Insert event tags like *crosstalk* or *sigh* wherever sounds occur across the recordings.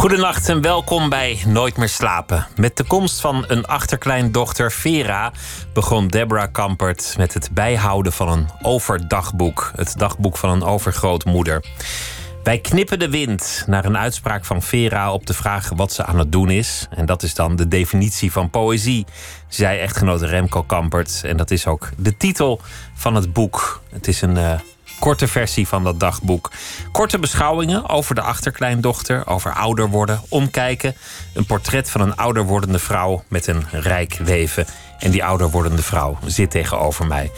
Goedenacht en welkom bij Nooit meer slapen. Met de komst van een achterkleindochter Vera begon Deborah Kampert met het bijhouden van een overdagboek. Het dagboek van een overgrootmoeder. Wij knippen de wind naar een uitspraak van Vera op de vraag wat ze aan het doen is. En dat is dan de definitie van poëzie, zei echtgenote Remco Kampert. En dat is ook de titel van het boek. Het is een uh, korte versie van dat dagboek. Korte beschouwingen over de achterkleindochter, over ouder worden, omkijken. Een portret van een ouder wordende vrouw met een rijk leven. En die ouder wordende vrouw zit tegenover mij.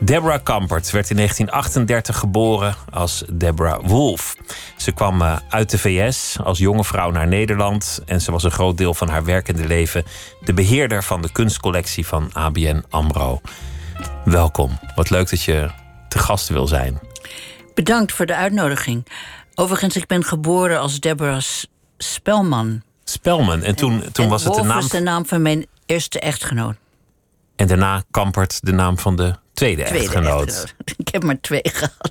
Deborah Kampert werd in 1938 geboren als Deborah Wolf. Ze kwam eh, uit de VS als jonge vrouw naar Nederland. En ze was een groot deel van haar werkende leven de beheerder van de kunstcollectie van ABN Amro. Welkom. Wat leuk dat je te gast wil zijn. Bedankt voor de uitnodiging. Overigens, ik ben geboren als Deborah Spelman. Spelman. En toen, toen en was het de naam. was de naam van mijn eerste echtgenoot. En daarna Kampert de naam van de tweede, Tweede echtgenoot. echtgenoot. *laughs* Ik heb maar twee gehad.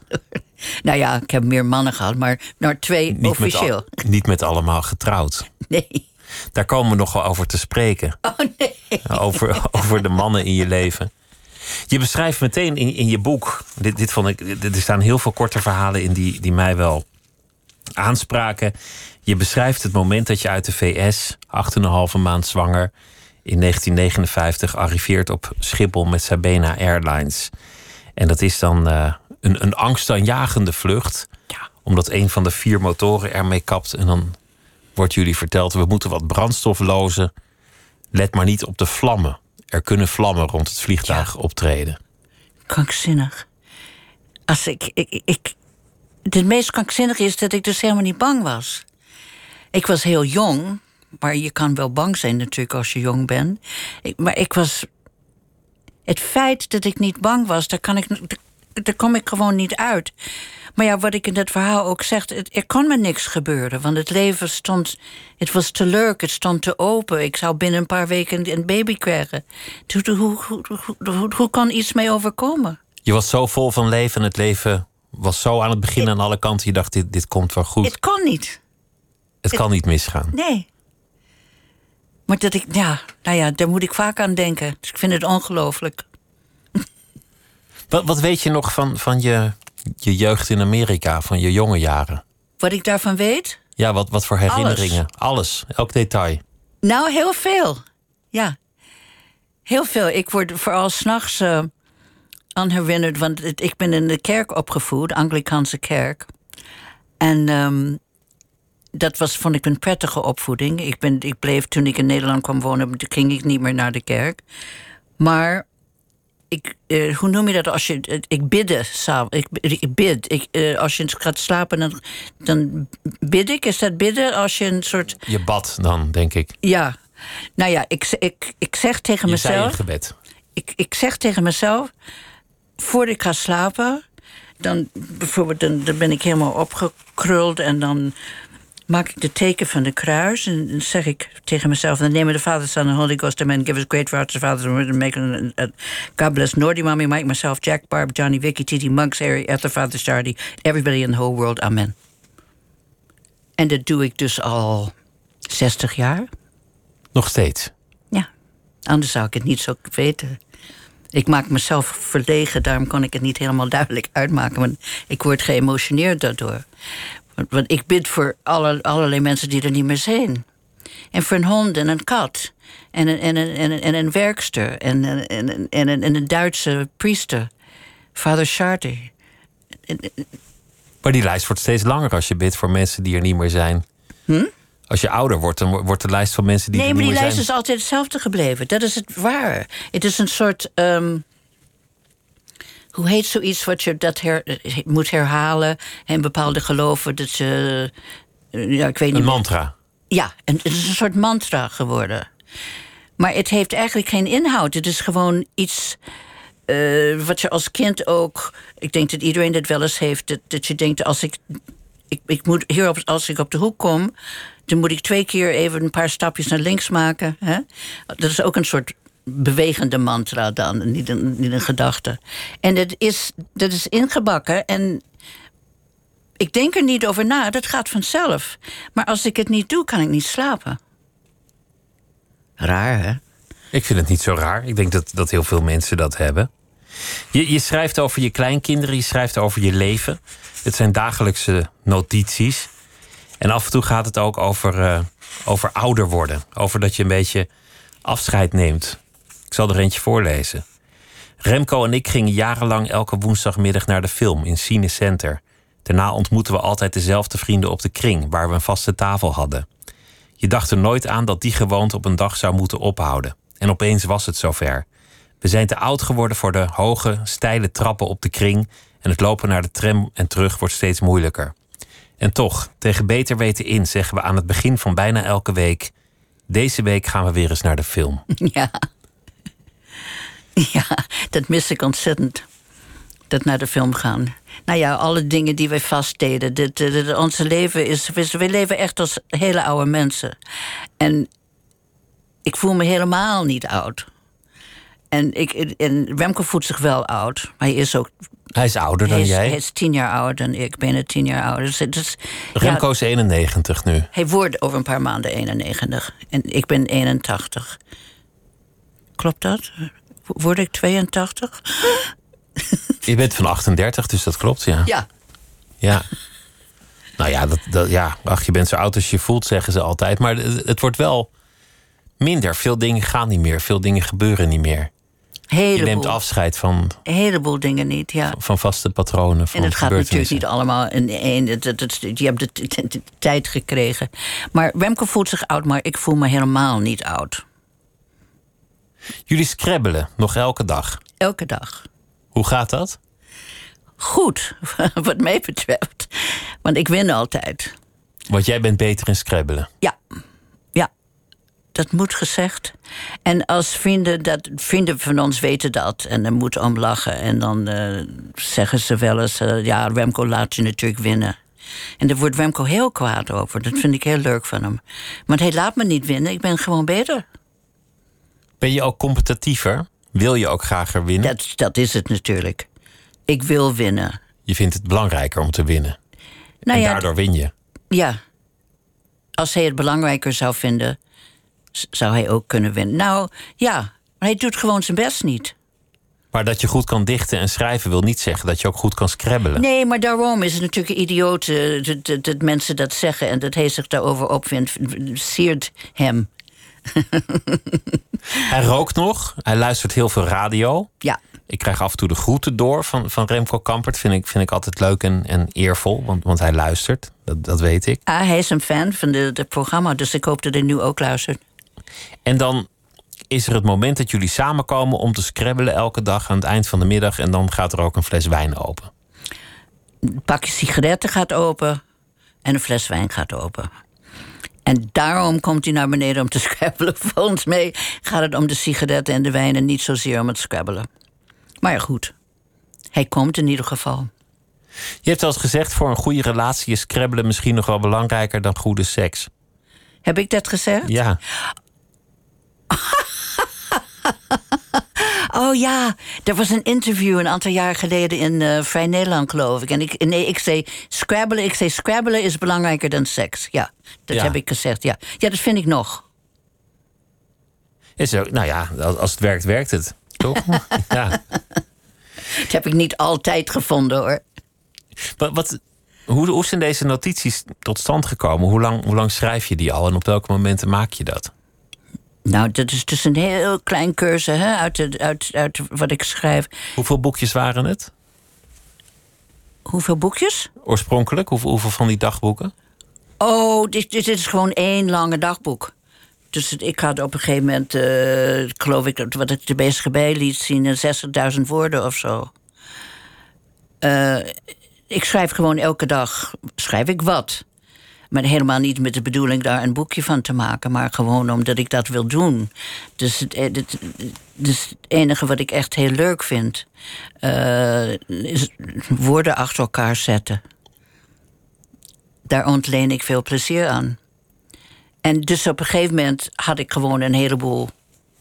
Nou ja, ik heb meer mannen gehad, maar nou, twee Niet met, officieel. al- *laughs* niet met allemaal getrouwd. Nee. Daar komen we nog wel over te spreken. Oh nee. Over, over de mannen in je leven. Je beschrijft meteen in, in je boek. Dit, dit vond ik. Er staan heel veel korte verhalen in die, die mij wel aanspraken. Je beschrijft het moment dat je uit de VS, acht en een halve maand zwanger, in 1959 arriveert op Schiphol met Sabena Airlines. En dat is dan eh, een, een angstaanjagende vlucht. Ja. Omdat een van de vier motoren ermee kapt. En dan wordt jullie verteld: we moeten wat brandstof lozen. Let maar niet op de vlammen. Er kunnen vlammen rond het vliegtuig optreden. Krankzinnig. Als ik, ik, ik, het meest krankzinnige is dat ik dus helemaal niet bang was. Ik was heel jong, maar je kan wel bang zijn natuurlijk als je jong bent. Ik, maar ik was. Het feit dat ik niet bang was, daar, kan ik, daar kom ik gewoon niet uit. Maar ja, wat ik in dat verhaal ook zeg, het, er kon me niks gebeuren. Want het leven stond, het was te leuk, het stond te open. Ik zou binnen een paar weken een baby krijgen. Hoe, hoe, hoe, hoe, hoe, hoe kan iets mee overkomen? Je was zo vol van leven en het leven was zo aan het begin aan alle kanten. Je dacht: dit, dit komt wel goed. Het kon niet. Het kan niet misgaan. Nee. Maar dat ik, ja, nou ja, daar moet ik vaak aan denken. Dus ik vind het ongelooflijk. Wat, wat weet je nog van, van je, je jeugd in Amerika, van je jonge jaren? Wat ik daarvan weet? Ja, wat, wat voor herinneringen? Alles. elk detail. Nou, heel veel. Ja. Heel veel. Ik word vooral s'nachts uh, aan herinnerd, want het- ik ben in de kerk opgevoed, Anglikaanse kerk. En ehm, dat was, vond ik een prettige opvoeding. Ik, ben, ik bleef toen ik in Nederland kwam wonen, toen ging ik niet meer naar de kerk. Maar ik, eh, hoe noem je dat als je. eh, Ik bidde s'avonds. Ik, ik bid. Ik, eh, als je gaat slapen, dan, dan bid ik. Is dat bidden? Als je een soort. Je bad dan, denk ik. Ja. Nou ja, ik, ik, ik zeg tegen Je zei mezelf. gebed. Ik, ik zeg tegen mezelf. Voordat ik ga slapen. Dan, bijvoorbeeld, dan, dan ben ik helemaal opgekruld. En dan maak ik de teken van de kruis. En dan zeg ik tegen mezelf. Dan nemen de Vader, Son en Holy Ghost. Amen. Give us great to Father. and Make an- uh, God bless Nordy, Mommy, Mike, myself, Jack, Barb, Johnny, Vicky, Titi, Monks, Harry, Ether, Father, Charlie. Everybody in the whole world. Amen. En dat doe ik dus al 60 jaar. Nog steeds. Ja, anders zou ik het niet zo weten. Ik maak mezelf verlegen, daarom kon ik het niet helemaal duidelijk uitmaken. Want ik word geëmotioneerd daardoor. Want, ik bid voor alle, allerlei mensen die er niet meer zijn. En voor een hond en een kat. En een, en een, en een, en een werkster. En, een- en, een- en, een, en een Duitse priester. Vader Charter. Maar die lijst wordt steeds langer als je bidt voor mensen die er niet meer zijn. Als je ouder wordt, dan wo- wordt de lijst van mensen die Hm? nee, er maar niet die meer lijst zijn. is altijd hetzelfde gebleven. Dat is het ware. Het is een soort. ehm, hoe heet zoiets wat je dat her- moet herhalen? En bepaalde geloven dat je. eh, Ja, ik weet niet. Een mantra. Ja, en het is een soort mantra geworden. Maar het heeft eigenlijk geen inhoud. Het is gewoon iets eh, wat je als kind ook. Ik denk dat iedereen dit wel eens heeft. Dat, dat je denkt, als ik, ik, ik moet hierop, als ik op de hoek kom, dan moet ik twee keer even een paar stapjes naar links maken. Hè? Dat is ook een soort bewegende mantra dan, niet een, niet een gedachte. En dat is, dat is ingebakken en ik denk er niet over na, dat gaat vanzelf. Maar als ik het niet doe, kan ik niet slapen. Raar, hè? Ik vind het niet zo raar. Ik denk dat, dat heel veel mensen dat hebben. Je, je schrijft over je kleinkinderen, je schrijft over je leven. Het zijn dagelijkse notities. En af en toe gaat het ook over, eh, over ouder worden. Over dat je een beetje afscheid neemt. Ik zal er eentje voorlezen. Remco en ik gingen jarenlang elke woensdagmiddag naar de film in Cine Center. Daarna ontmoetten we altijd dezelfde vrienden op de kring, waar we een vaste tafel hadden. Je dacht er nooit aan dat die gewoonte op een dag zou moeten ophouden. En opeens was het zover. We zijn te oud geworden voor de hoge, steile trappen op de kring en het lopen naar de tram en terug wordt steeds moeilijker. En toch, tegen beter weten in, zeggen we aan het begin van bijna elke week: Deze week gaan we weer eens naar de film. *laughs* Ja. *laughs* Ja, dat mis ik ontzettend. Dat naar de film gaan. Nou ja, alle dingen die wij vastdeden. Dit, dit, dit, onze leven is. We leven echt als hele oude mensen. En ik voel me helemaal niet oud. En, ik, en Remco voelt zich wel oud. Maar hij is ook. Hij is ouder dan hij is, jij. Hij is tien jaar ouder dan ik. Ik ben tien jaar ouder. Dus, dus, Remco ja, is 91 nu. hij wordt over een paar maanden 91. En ik ben 81. Klopt dat? Word ik 82? Je bent van 38, dus dat klopt, ja. Ja. Ja. Nou ja, dat, dat, ja, ach, je bent zo oud als je voelt, zeggen ze altijd. Maar het, het wordt wel minder. Veel dingen gaan niet meer. Veel dingen gebeuren niet meer. Je neemt afscheid van, Een heleboel dingen niet, ja. van vaste patronen. Van En het gaat natuurlijk niet allemaal in één. Je hebt de, tijd gekregen. Maar Remco voelt zich oud, maar ik voel me helemaal niet oud. Jullie scrabbelen nog elke dag. Elke dag. Hoe gaat dat? Goed, *laughs* wat mij betreft. Want ik win altijd. Want jij bent beter in scrabbelen. Ja, ja. Dat moet gezegd. En als vrienden, dat, vrienden van ons weten dat. En dan moeten om lachen. En dan eh, zeggen ze wel eens... eh, ja, Remco laat je natuurlijk winnen. En daar wordt Remco heel kwaad over. Dat vind ik heel leuk van hem. Want hij laat me niet winnen. Ik ben gewoon beter. Ben je ook competitiever? Wil je ook graag winnen? Dat, dat is het natuurlijk. Ik wil winnen. Je vindt het belangrijker om te winnen. Nou en ja, daardoor win je. ja. Als hij het belangrijker zou vinden, zou hij ook kunnen winnen. Nou, ja. Maar hij doet gewoon zijn best niet. Maar dat je goed kan dichten en schrijven wil niet zeggen dat je ook goed kan scrabbelen. Nee, maar daarom is het natuurlijk idioot eh, dat, dat, dat mensen dat zeggen en dat hij zich daarover opvindt. Siert hem. *laughs* Hij rookt nog. Hij luistert heel veel radio. Ja. Ik krijg af en toe de groeten door van, van Remco Kampert. Vind ik, vind ik altijd leuk en, en eervol, want, want hij luistert. Dat, dat weet ik. Ah, hij is een fan van het programma, dus ik hoop dat hij nu ook luistert. En dan is er het moment dat jullie samenkomen om te scrabbelen elke dag aan het eind van de middag. En dan gaat er ook een fles wijn open. Een pakje sigaretten gaat open en een fles wijn gaat open. En daarom komt hij naar beneden om te *laughs* scrabbelen. Volgens mij gaat het om de sigaretten en de wijn en niet zozeer om het scrabbelen. Maar ja, goed. Hij komt in ieder geval. Je hebt al eens gezegd, voor een goede relatie is scrabbelen misschien nog wel belangrijker dan goede seks. Heb ik dat gezegd? Ja, *laughs* Oh ja, er was een interview een aantal jaar geleden in eh, Vrij Nederland, geloof ik. En ik, nee, ik zei scrabbelen. Ik zei scrabbelen is belangrijker dan seks. Ja, dat Ja. heb ik gezegd. Ja. ja, dat vind ik nog. is ook, nou ja, als als het werkt, werkt het. Toch? *laughs* ja. Dat heb ik niet altijd gevonden hoor. Wat, wat, hoe, hoe zijn deze notities tot stand gekomen? Hoe lang, hoe lang schrijf je die al en op welke momenten maak je dat? Nou, dat is dus een heel klein cursus hè, uit, de, uit, uit wat ik schrijf. Hoeveel boekjes waren het Hoeveel boekjes? oorspronkelijk? Hoeveel, hoeveel van die dagboeken? Oh, dit, dit is gewoon één lange dagboek. Dus ik had op een gegeven moment, eh, geloof ik, wat ik de BSGB liet zien, eh, 60.000 woorden of zo. Eh, ik schrijf gewoon elke dag, schrijf ik wat. Maar helemaal niet met de bedoeling daar een boekje van te maken, maar gewoon omdat ik dat wil doen. Dus het, het, het, dus het enige wat ik echt heel leuk vind, uh, is woorden achter elkaar zetten. Daar ontleen ik veel plezier aan. En dus op een gegeven moment had ik gewoon een heleboel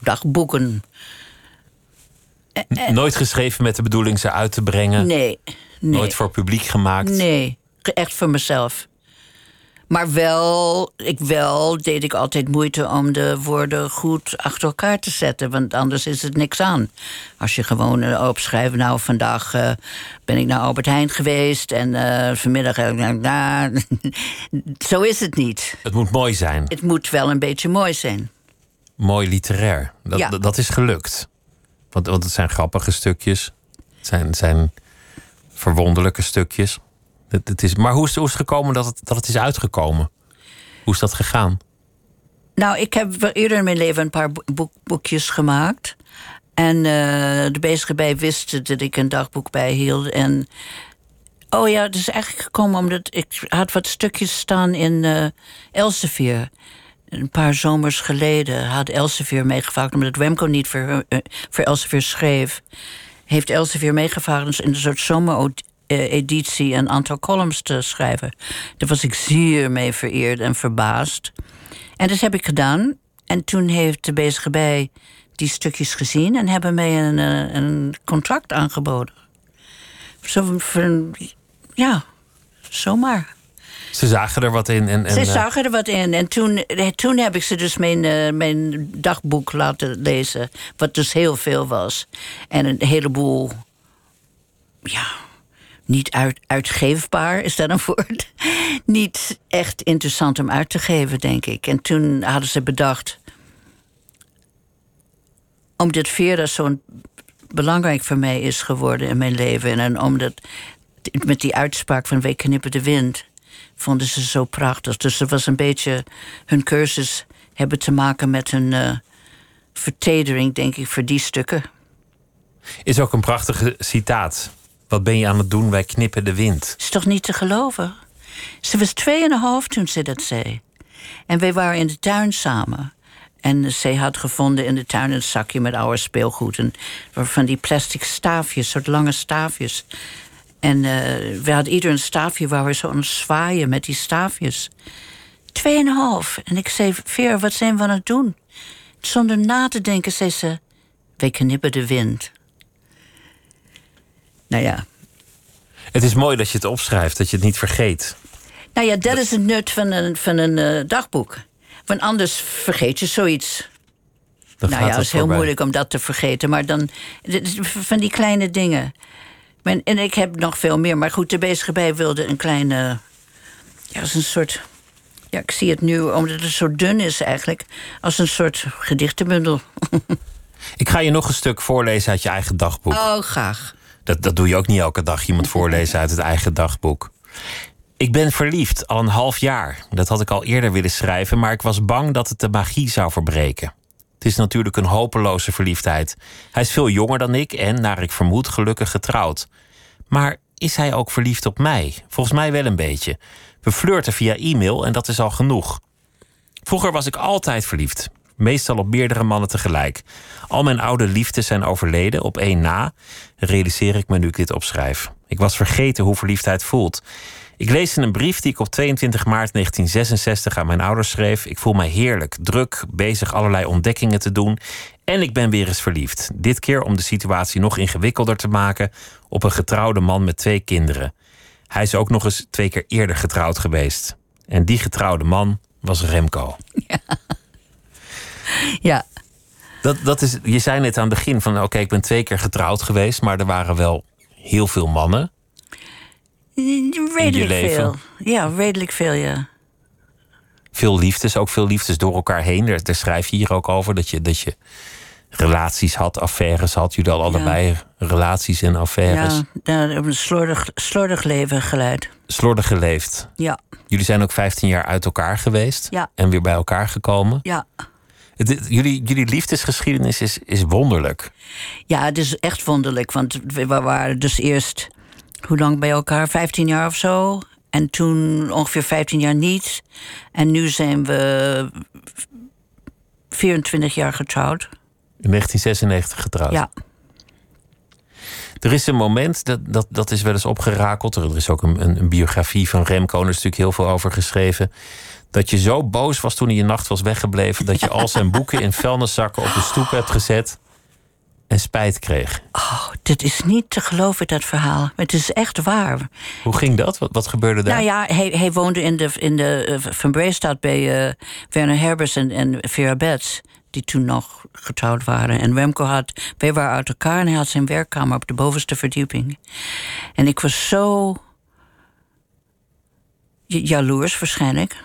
dagboeken. Nooit geschreven met de bedoeling ze uit te brengen? Nee. nee. Nooit voor publiek gemaakt? Nee, echt voor mezelf. Maar wel, ik wel deed ik altijd moeite om de woorden goed achter elkaar te zetten. Want anders is het niks aan. Als je gewoon uh, opschrijft, nou vandaag uh, ben ik naar Albert Heijn geweest en uh, vanmiddag. Nou, *laughs* zo is het niet. Het moet mooi zijn. Het moet wel een beetje mooi zijn. Mooi literair. Dat, Ja. dat is gelukt. Want, want het zijn grappige stukjes. Het zijn, het zijn verwonderlijke stukjes. Het, is, maar hoe is, het gekomen dat het, dat het is uitgekomen? Hoe is dat gegaan? Nou, ik heb eerder in mijn leven een paar boek, boekjes gemaakt. En uh, de bezige bij wisten dat ik een dagboek bijhield. En oh ja, het is eigenlijk gekomen omdat ik had wat stukjes staan in uh, Elsevier. Een paar zomers geleden had Elsevier meegevraagd, omdat Remco niet voor, uh, voor Elsevier schreef. Heeft Elsevier meegevraagd in een soort zomereditie een aantal columns te schrijven. Daar was ik zeer mee vereerd en verbaasd. En dat heb ik gedaan. En toen heeft de bezige bij die stukjes gezien en hebben mij een, een contract aangeboden. Zo voor, ja, zomaar. Ze zagen er wat in. En, en, ze zagen er wat in. En toen, toen heb ik ze dus mijn, mijn dagboek laten lezen. Wat dus heel veel was. En een heleboel. Ja, niet uit, uitgeefbaar, is dat een woord? niet echt interessant om uit te geven, denk ik. En toen hadden ze bedacht. Omdat Vera zo'n belangrijk voor mij is geworden in mijn leven. En omdat met die uitspraak van Week knippen de wind. vonden ze zo prachtig. Dus er was een beetje. hun cursus hebben te maken met hun uh, vertedering, denk ik, voor die stukken. Is ook een prachtige citaat. Wat ben je aan het doen? Wij knippen de wind. Is toch niet te geloven? Ze was tweeënhalf toen ze dat zei. En wij waren in de tuin samen. En zij had gevonden in de tuin een zakje met oude speelgoed. En van die plastic staafjes, soort lange staafjes. En uh, we hadden ieder een staafje waar we zo aan zwaaien met die staafjes. Tweeënhalf. En ik zei, Veer, wat zijn we aan het doen? Zonder na te denken zei ze, wij knippen de wind. Nou ja. Het is mooi dat je het opschrijft, dat je het niet vergeet. Nou ja, dat is het nut van een, van een uh, dagboek. Want anders vergeet je zoiets. Dan nou ja, het is heel moeilijk om dat te vergeten. Maar dan, van die kleine dingen. Men, en ik heb nog veel meer. Maar goed, de bezige bij wilde een kleine... Ja, als een soort... Ja, ik zie het nu, omdat het zo dun is eigenlijk... als een soort gedichtenbundel. *laughs* Ik ga je nog een stuk voorlezen uit je eigen dagboek. Oh, graag. Dat, dat doe je ook niet elke dag, iemand voorlezen uit het eigen dagboek. Ik ben verliefd, al een half jaar. Dat had ik al eerder willen schrijven, maar ik was bang dat het de magie zou verbreken. Het is natuurlijk een hopeloze verliefdheid. Hij is veel jonger dan ik en, naar ik vermoed, gelukkig getrouwd. Maar is hij ook verliefd op mij? Volgens mij wel een beetje. We flirten via e-mail en dat is al genoeg. Vroeger was ik altijd verliefd. Meestal op meerdere mannen tegelijk. Al mijn oude liefdes zijn overleden, op één na, realiseer ik me nu ik dit opschrijf. Ik was vergeten hoe verliefdheid voelt. Ik lees in een brief die ik op 22 maart 1966 aan mijn ouders schreef. Ik voel mij heerlijk, druk, bezig allerlei ontdekkingen te doen. En ik ben weer eens verliefd. Dit keer om de situatie nog ingewikkelder te maken op een getrouwde man met twee kinderen. Hij is ook nog eens twee keer eerder getrouwd geweest. En die getrouwde man was Remco. Ja. Ja. Dat, dat is, je zei net aan het begin van oké, ik ben twee keer getrouwd geweest, maar er waren wel heel veel mannen. Redelijk leven? veel. Ja, redelijk veel, ja. Veel liefdes, ook veel liefdes door elkaar heen. Daar, daar schrijf je hier ook over dat je, dat je relaties had, affaires had. Jullie hadden allebei relaties en affaires. Ja, een slordig, slordig leven geleid. Slordig geleefd. Ja, Jullie zijn ook 15 jaar uit elkaar geweest Ja. en weer bij elkaar gekomen. ja. Het- jullie, jullie liefdesgeschiedenis is, is wonderlijk. Ja, het is echt wonderlijk. Want we we waren dus eerst, hoe lang bij elkaar? 15 jaar of zo. En toen ongeveer 15 jaar niet. En nu zijn we 24 jaar getrouwd. In 1996 getrouwd. Ja. Er is een moment, dat, dat, dat is wel eens opgerakeld. Er is ook een, een, een biografie van Remco, er is natuurlijk heel veel over geschreven. Dat je zo boos was toen hij je nacht was weggebleven. dat je al zijn boeken in vuilniszakken op de stoep hebt gezet. en spijt kreeg. Oh, dit is niet te geloven, dat verhaal. Het is echt waar. Hoe ging dat? Wat, wat gebeurde daar? Nou ja, hij, hij woonde in de, in de eh, Van Breestad bij uh, Werner Herbers en, en Vera Betts die toen nog getrouwd waren. En Remco had, wij waren uit elkaar en hij had zijn werkkamer op de bovenste verdieping. En ik was zo jaloers waarschijnlijk,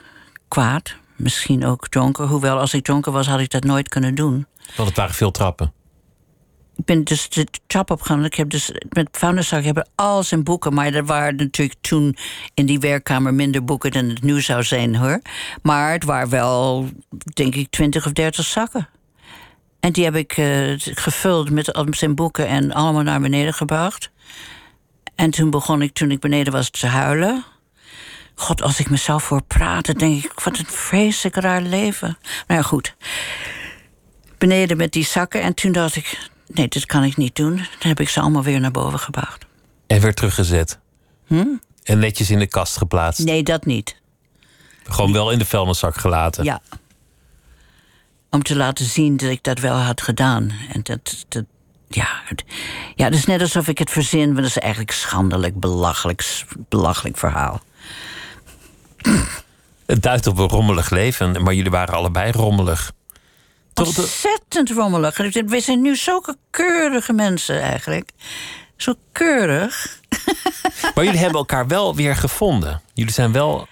kwaad, misschien ook dronken. Hoewel als ik dronken was, had ik dat nooit kunnen doen. Want het waren veel trappen. Ik ben dus de trap opgegaan. Ik heb dus met Founderszaak hebben al zijn boeken. Maar er waren natuurlijk toen in die werkkamer minder boeken dan het nu zou zijn hoor. Maar het waren wel, denk ik, twintig of dertig zakken. En die heb ik uh, gevuld met zijn boeken en allemaal naar beneden gebracht. En toen begon ik, toen ik beneden was, te huilen. God, als ik mezelf voor praten, denk ik, wat een vreselijk raar leven. Nou ja, goed. Beneden met die zakken. En toen dacht ik, nee, dit kan ik niet doen. Dan heb ik ze allemaal weer naar boven gebracht. En weer teruggezet? Hm? En netjes in de kast geplaatst? Nee, dat niet. Gewoon wel in de vuilniszak gelaten? Ja. Om te laten zien dat ik dat wel had gedaan. En dat, dat ja, het, ja, het is net alsof ik het verzin, maar dat is eigenlijk schandelijk, belachelijk, belachelijk verhaal. Het duidt op een rommelig leven, maar jullie waren allebei rommelig. Ontzettend rommelig. We zijn nu zulke keurige mensen eigenlijk. Zo keurig. *laughs* Maar jullie hebben elkaar wel weer gevonden. Jullie zijn wel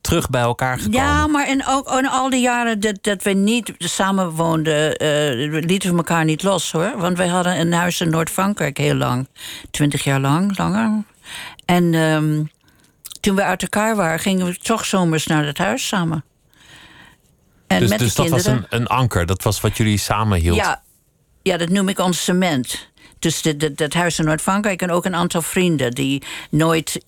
terug bij elkaar gekomen. Ja, maar en ook in al die jaren dat, dat we niet samen woonden, uh, lieten we elkaar niet los hoor. Want wij hadden een huis in Noord-Frankrijk heel lang. Twintig jaar lang, langer. En ehm, toen we uit elkaar waren, gingen we toch zomers naar het huis samen. En dus met dus dat was een, een, anker, dat was wat jullie samen hield? Ja, ja dat noem ik ons cement. Dus dat huis in Noord-Frankrijk en ook een aantal vrienden die nooit.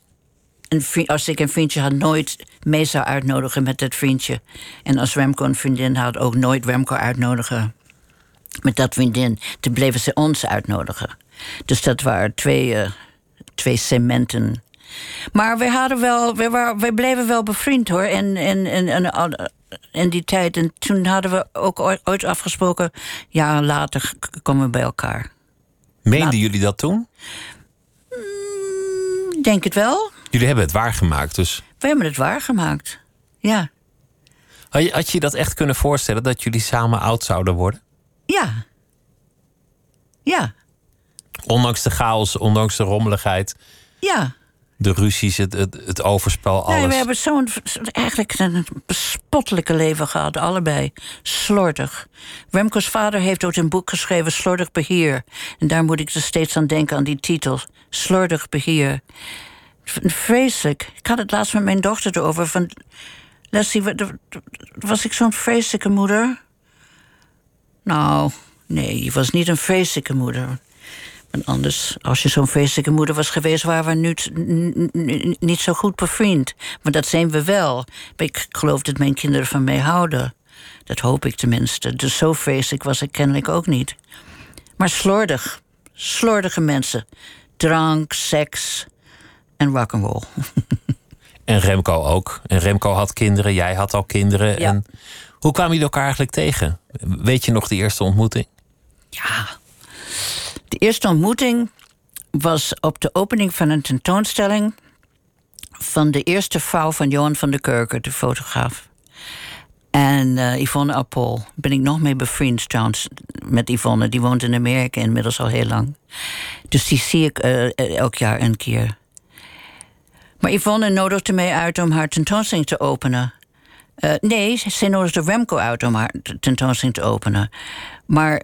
Een vriend, als ik een vriendje had, nooit mee zou uitnodigen met dat vriendje. En als Remco een vriendin had, ook nooit Remco uitnodigen met dat vriendin. Toen bleven ze ons uitnodigen. Dus dat waren twee, uh, twee cementen. Maar we hadden wel, we, waren, we bleven wel bevriend hoor. En, en, en, die tijd. En toen hadden we ook ooit afgesproken... ja, later komen we bij elkaar. Meenden jullie dat toen? Mm, denk het wel. Jullie hebben het waargemaakt, dus... We hebben het waargemaakt, ja. Had je, had je dat echt kunnen voorstellen, dat jullie samen oud zouden worden? Ja. Ja. Ondanks de chaos, ondanks de rommeligheid. Ja de ruzies, het, het, het overspel, alles. Nee, we hebben zo'n eigenlijk een bespottelijke leven gehad, allebei. Slordig. Remco's vader heeft ook een boek geschreven, Slordig Beheer. En daar moet ik er steeds aan denken, aan die titel. Slordig Beheer. Vreselijk. Ik had het laatst met mijn dochter erover. Van, Leslie, was ik zo'n vreselijke moeder? Nou, nee, je was niet een vreselijke moeder. En anders, als je zo'n feestelijke moeder was geweest, waren we nu niet zo goed bevriend. Maar dat zijn we wel. Ik geloof dat mijn kinderen van mij houden. Dat hoop ik tenminste. Dus zo feestelijk was ik kennelijk ook niet. Maar slordig. Slordige mensen. Drank, seks en rock'n'roll. *laughs* En Remco ook. En Remco had kinderen, jij had al kinderen. En hoe kwamen jullie elkaar eigenlijk tegen? Weet je nog de eerste ontmoeting? Ja, de eerste ontmoeting was op de opening van een tentoonstelling van de eerste vrouw van Johan van der Keuken, de fotograaf. En uh, Yvonne Appel ben ik nog mee bevriend trouwens met Yvonne. Die woont in Amerika inmiddels al heel lang. Dus die zie ik uh, elk jaar een keer. Maar Yvonne nodigde mij uit om haar tentoonstelling te openen. Uh, nee, ze nodigde Remco uit om haar tentoonstelling te openen. Maar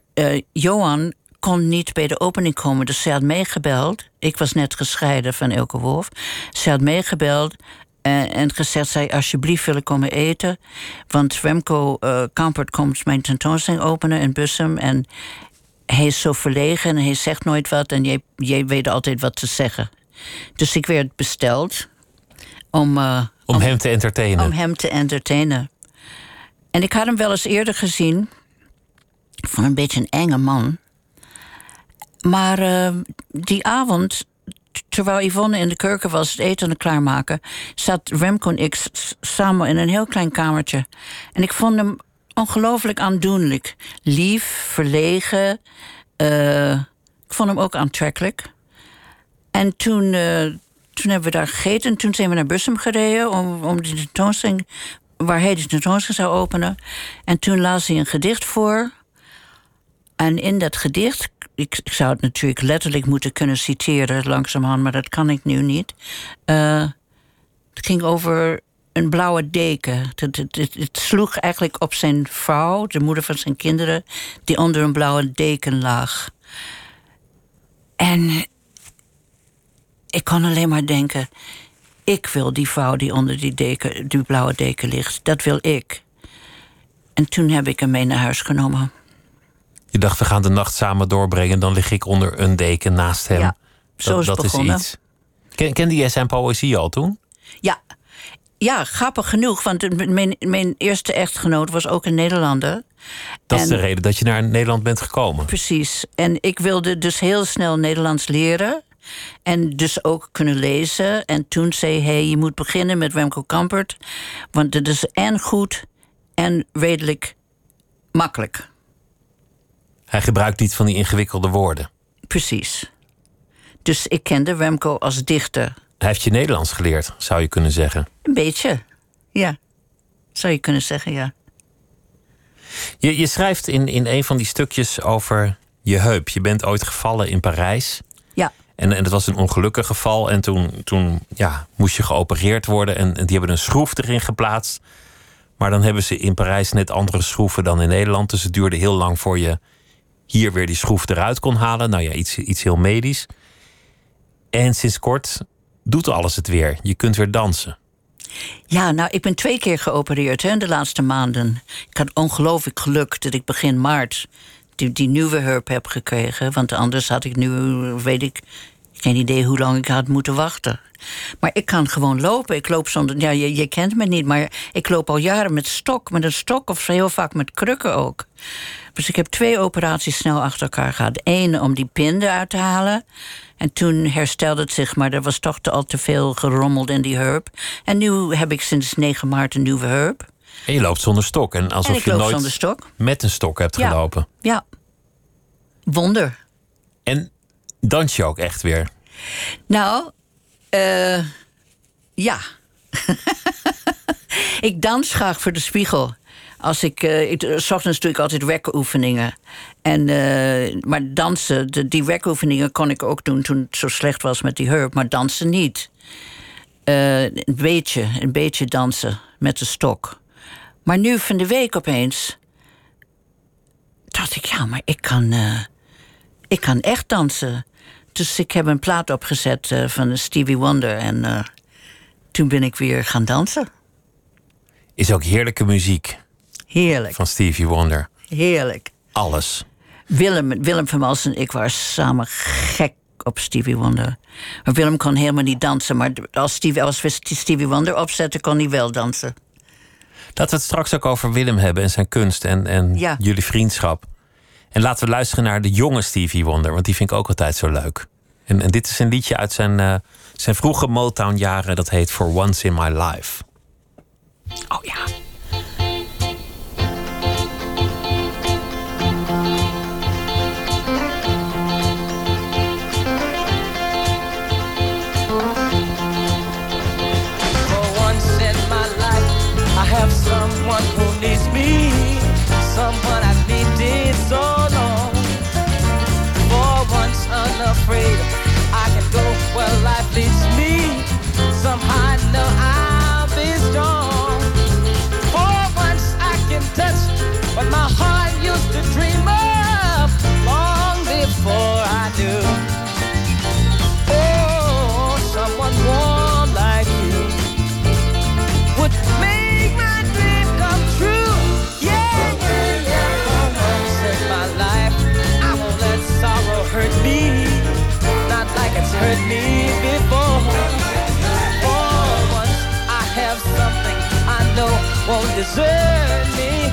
Johan kon niet bij de opening komen, dus ze had meegebeld. Ik was net gescheiden van Elke Wolf. Ze had meegebeld uh, en gezegd: zij alsjeblieft willen komen eten. Want Remco uh, Kampert komt mijn tentoonstelling openen in Bussum. En hij is zo verlegen en hij zegt nooit wat. En jij, jij weet altijd wat te zeggen. Dus ik werd besteld. om, uh, om, hem te entertainen. Om hem te entertainen. En ik had hem wel eens eerder gezien. Van een beetje een enge man. Maar uh, die avond, terwijl Yvonne in de keuken was het eten aan het klaarmaken, zat Remco en ik samen in een heel klein kamertje. En ik vond hem ongelooflijk aandoenlijk. Lief, verlegen. Uh, ik vond hem ook aantrekkelijk. En toen, uh, toen hebben we daar gegeten. En toen zijn we naar Bussum gereden om, om die tentoonstelling, waar hij de tentoonstelling zou openen. En toen las hij een gedicht voor. En in dat gedicht, ik, zou het natuurlijk letterlijk moeten kunnen citeren langzamerhand, maar dat kan ik nu niet. Uh, het ging over een blauwe deken. Het, het, het, sloeg eigenlijk op zijn vrouw, de moeder van zijn kinderen, die onder een blauwe deken lag. En ik kon alleen maar denken: ik wil die vrouw die onder die, deken, die blauwe deken ligt. Dat wil ik. En toen heb ik hem mee naar huis genomen. Je dacht, we gaan de nacht samen doorbrengen. Dan lig ik onder een deken naast hem. Ja, zo is dat, dat is iets. Ken, kende jij zijn poëzie al toen? Ja. Ja, grappig genoeg. Want mijn, mijn eerste echtgenoot was ook een Nederlander. Dat is de reden dat je naar Nederland bent gekomen. Precies. En ik wilde dus heel snel Nederlands leren. En dus ook kunnen lezen. En toen zei hij: Je moet beginnen met Remco Kampert. Want het is en goed en redelijk makkelijk. Hij gebruikt niet van die ingewikkelde woorden. Precies. Dus ik kende Remco als dichter. Hij heeft je Nederlands geleerd, zou je kunnen zeggen. Een beetje, ja. Zou je kunnen zeggen, ja. Je, je schrijft in, in een van die stukjes over je heup. Je bent ooit gevallen in Parijs. Ja. En, en het was een ongelukkig geval. En toen, toen ja, moest je geopereerd worden. En, en die hebben een schroef erin geplaatst. Maar dan hebben ze in Parijs net andere schroeven dan in Nederland. Dus het duurde heel lang voor je hier weer die schroef eruit kon halen. Nou ja, iets, iets heel medisch. En sinds kort doet alles het weer. Je kunt weer dansen. Ja, nou, ik ben twee keer geopereerd hè, de laatste maanden. Ik had ongelooflijk geluk dat ik begin maart die, nieuwe heup heb gekregen. Want anders had ik nu, weet ik, geen idee hoe lang ik had moeten wachten. Maar ik kan gewoon lopen. Ik loop zonder. Ja, je, je kent me niet, maar ik loop al jaren met stok. Met een stok of heel vaak met krukken ook. Dus ik heb twee operaties snel achter elkaar gehad. Eén om die pin eruit te halen. En toen herstelde het zich, maar er was toch te, al te veel gerommeld in die heup. En nu heb ik sinds 9 maart een nieuwe heup. En je loopt zonder stok. En alsof en je nooit met een stok hebt Ja. gelopen. Ja. Wonder. En dans je ook echt weer? Nou, eh ja. *laughs* ik dans graag voor de spiegel. Als ik, eh ik, s ochtends doe ik altijd wekoefeningen. En, eh, maar dansen, de, die wekoefeningen kon ik ook doen toen het zo slecht was met die heup. Maar dansen niet. Eh, een beetje, een beetje dansen met de stok. Maar nu van de week opeens... dacht ik, ja, maar ik kan, eh, ik kan echt dansen. Dus ik heb een plaat opgezet eh, van Stevie Wonder. En eh, toen ben ik weer gaan dansen. Is ook heerlijke muziek Heerlijk, van Stevie Wonder. heerlijk. Alles. Willem, Willem van Malsen en ik waren samen gek op Stevie Wonder. Maar Willem kon helemaal niet dansen. Maar als, Stevie, als we Stevie Wonder opzetten, kon hij wel dansen. Laten we het straks ook over Willem hebben en zijn kunst en, en Ja. jullie vriendschap. En laten we luisteren naar de jonge Stevie Wonder, want die vind ik ook altijd zo leuk. En, en dit is een liedje uit zijn, eh, zijn vroege Motown-jaren, dat heet For Once in My Life. Oh ja. afraid deserted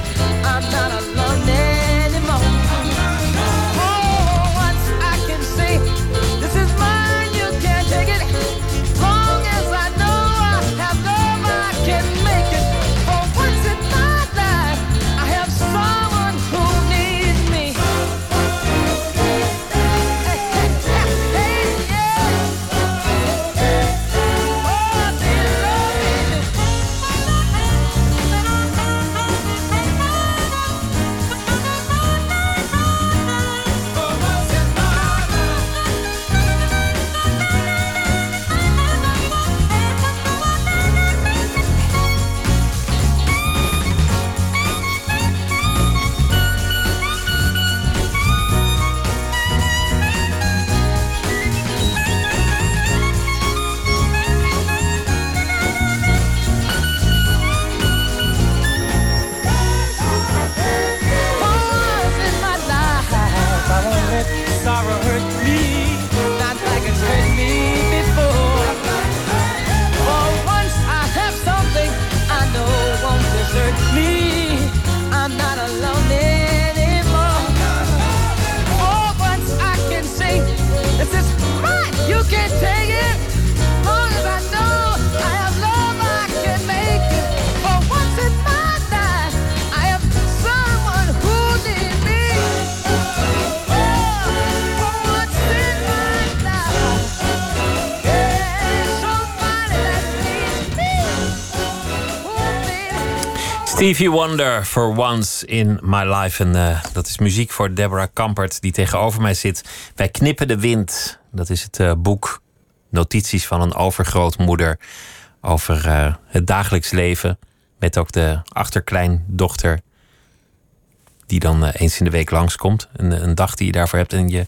Stevie Wonder, For Once in My Life. En eh, dat is muziek voor Deborah Kampert, die tegenover mij zit. Wij knippen de wind. Dat is het eh, boek Notities van een overgrootmoeder. Over eh, het dagelijks leven. Met ook de achterkleindochter. Die dan eens in de week langskomt. Een, een dag die je daarvoor hebt. En je,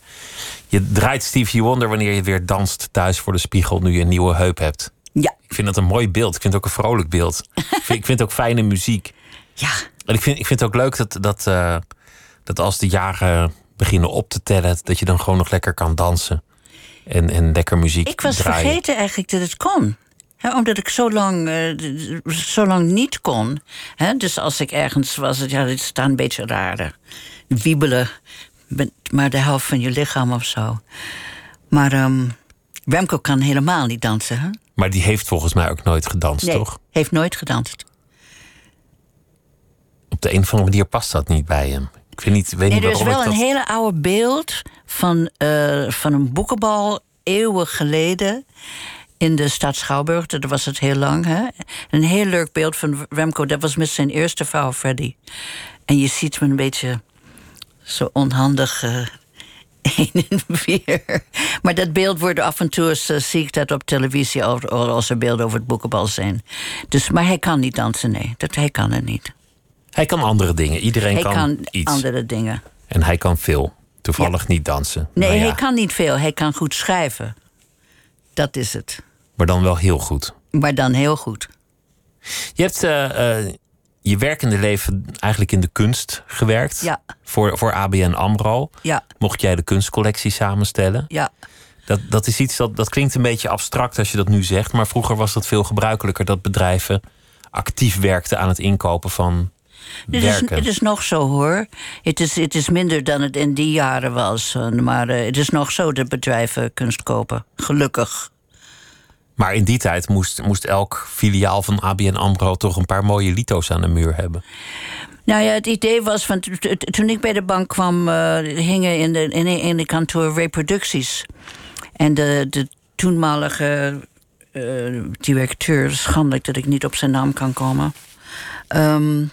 je draait Stevie Wonder wanneer je weer danst thuis voor de spiegel. Nu je een nieuwe heup hebt. Ja, Ik vind dat een mooi beeld. Ik vind het ook een vrolijk beeld. *laughs* ik, vind, ik vind het ook fijne muziek. Ja. En ik vind, ik vind het ook leuk dat, dat, eh, dat als de jaren beginnen op te tellen, dat je dan gewoon nog lekker kan dansen. En, en lekker muziek Ik was draaien. vergeten eigenlijk dat het kon. Omdat ik zo lang, eh, zo lang niet kon. Dus als ik ergens was, het- ja, dit dan een beetje raar. Wiebelen, met maar de helft van je lichaam of zo. Maar ehm, Remco kan helemaal niet dansen. Hè? Maar die heeft volgens mij ook nooit gedanst, Nee, toch? heeft nooit gedanst. Op de een of andere manier past dat niet bij hem. Ik weet niet, weet Nee, niet er is wel een hele oude beeld van, eh, van een boekenbal eeuwen geleden in de stad Schouwburg. Dat was het heel lang. Hè? Een heel leuk beeld van Remco. Dat was met zijn eerste vrouw, Freddy. En je ziet me een beetje zo onhandig eh, *laughs* heen en weer. Maar dat beeld wordt af en toe eens, eh, zie ik dat op televisie als er beelden over het boekenbal zijn. Dus, maar hij kan niet dansen, nee. Dat, hij kan het niet. Hij kan andere dingen. Iedereen Hij kan, kan iets. andere dingen. En hij kan veel. Toevallig niet dansen. Nee, Nou ja, hij kan niet veel. Hij kan goed schrijven. Dat is het. Maar dan wel heel goed. Maar dan heel goed. Je hebt eh, eh, je werkende leven eigenlijk in de kunst gewerkt. Ja. Voor, voor ABN AMRO. Ja, Mocht jij de kunstcollectie samenstellen. ja. Dat, dat is iets dat, dat klinkt een beetje abstract als je dat nu zegt. Maar vroeger was dat veel gebruikelijker dat bedrijven actief werkten aan het inkopen van Het is, het is nog zo hoor. Het is, het is minder dan het in die jaren was. eh, Maar eh, het is nog zo dat bedrijven kunst kopen. Gelukkig. Maar in die tijd moest, moest elk filiaal van ABN AMRO toch een paar mooie lito's aan de muur hebben. Nou ja, het idee was van toen ik bij de bank kwam, eh, hingen in de, in, in de kantoor reproducties. En de, de toenmalige eh, directeur, schandelijk dat ik niet op zijn naam kan komen. ehm,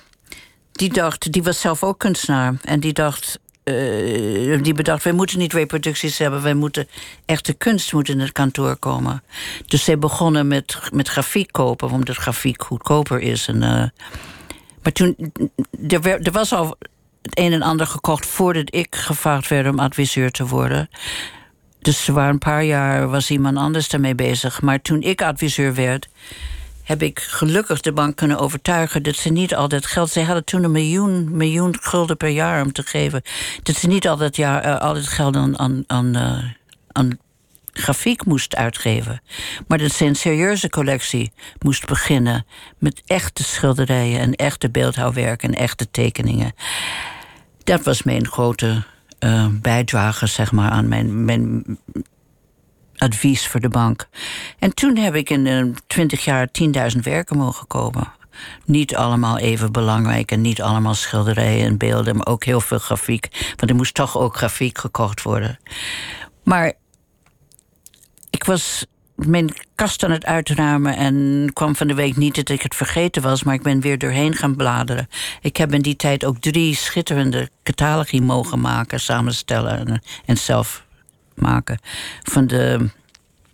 die dacht, die was zelf ook kunstenaar. En die dacht, eh, die bedacht, wij moeten niet reproducties hebben, wij moeten echte kunst moet in het kantoor komen. Dus zij begonnen met, met grafiek kopen, omdat grafiek goedkoper is. En, eh, maar toen, er, er was al het een en ander gekocht voordat ik gevraagd werd om adviseur te worden. Dus er waren een paar jaar was iemand anders daarmee bezig. Maar toen ik adviseur werd, heb ik gelukkig de bank kunnen overtuigen dat ze niet al dat geld. Ze hadden toen een miljoen, miljoen gulden per jaar om te geven. Dat ze niet al dat, jaar, eh, al dat geld aan, aan, aan, eh, aan grafiek moest uitgeven. Maar dat ze een serieuze collectie moest beginnen met echte schilderijen en echte beeldhouwwerk en echte tekeningen. Dat was mijn grote uh, bijdrage, zeg maar, aan mijn, mijn advies voor de bank. En toen heb ik in twintig jaar 10.000 werken mogen komen. Niet allemaal even belangrijk en niet allemaal schilderijen en beelden, maar ook heel veel grafiek. Want er moest toch ook grafiek gekocht worden. Maar ik was mijn kast aan het uitruimen en kwam van de week niet dat ik het vergeten was, maar ik ben weer doorheen gaan bladeren. Ik heb in die tijd ook drie schitterende catalogi mogen maken, samenstellen en, en zelf maken. Van de,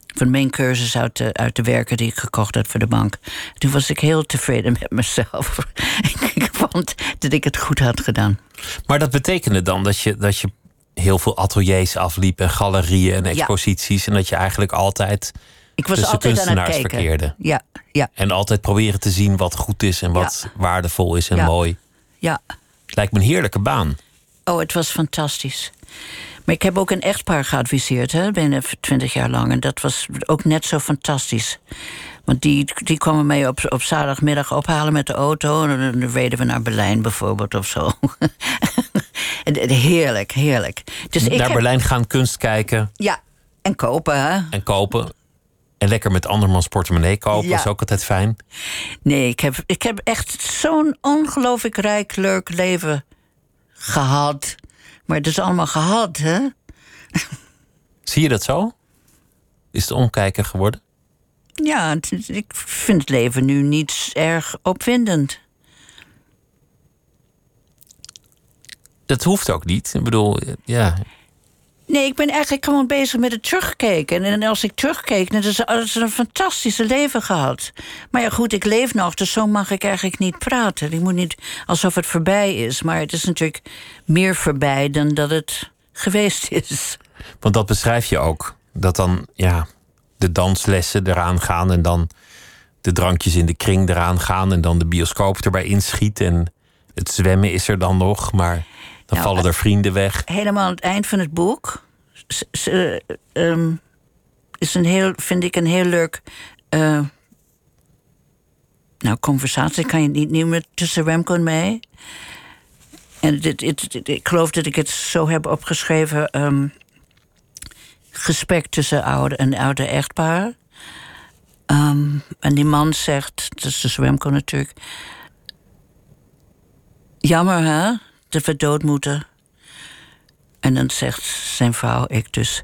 van mijn cursus uit de, uit de werken die ik gekocht had voor de bank. Toen was ik heel tevreden met mezelf. *laughs* ik vond dat ik het goed had gedaan. Maar dat betekende dan dat je, dat je heel veel ateliers afliep en galerieën en exposities. En dat je eigenlijk altijd ik was altijd aan het kijken. verkeerde. Ja, ja. En altijd proberen te zien wat goed is en wat waardevol is en mooi. Ja. Het lijkt me een heerlijke baan. Oh, het was fantastisch. Maar ik heb ook een echtpaar geadviseerd, hè, binnen twintig jaar lang. En dat was ook net zo fantastisch. Want die, die kwamen mij op, op zaterdagmiddag ophalen met de auto. En dan reden we naar Berlijn bijvoorbeeld of zo. *laughs* heerlijk, heerlijk. Dus naar ik Berlijn gaan kunst kijken. Ja, en kopen, hè? En kopen. En lekker met andermans portemonnee kopen is ook altijd fijn. Nee, ik heb, ik heb echt zo'n ongelooflijk rijk, leuk leven gehad. Maar het is allemaal gehad, hè? Zie je dat zo? Is het omkijken geworden? Ja, ik vind het leven nu niet erg opwindend. Dat hoeft ook niet. Ik bedoel, ja. Nee, ik ben eigenlijk gewoon bezig met het terugkijken. En als ik terugkeek, dan is het een fantastische leven gehad. Maar ja, goed, ik leef nog, dus zo mag ik eigenlijk niet praten. Ik moet niet alsof het voorbij is. Maar het is natuurlijk meer voorbij dan dat het *laughs* geweest is. Want dat beschrijf je ook. Dat dan, ja, de danslessen eraan gaan en dan de drankjes in de kring eraan gaan en dan de bioscoop erbij inschiet en het zwemmen is er dan nog, maar dan nou, vallen er vrienden weg. Helemaal aan het eind van het boek uh, is een heel, vind ik een heel leuk. Uh, nou, conversatie kan je niet noemen tussen Remco en mij. En dit, dit, ik geloof dat ik het zo heb opgeschreven. Um, gesprek tussen oude, een oude echtpaar. Um, en die man zegt, dat is de Remco natuurlijk. Jammer hè, dat we dood moeten. En dan zegt zijn vrouw, ik dus...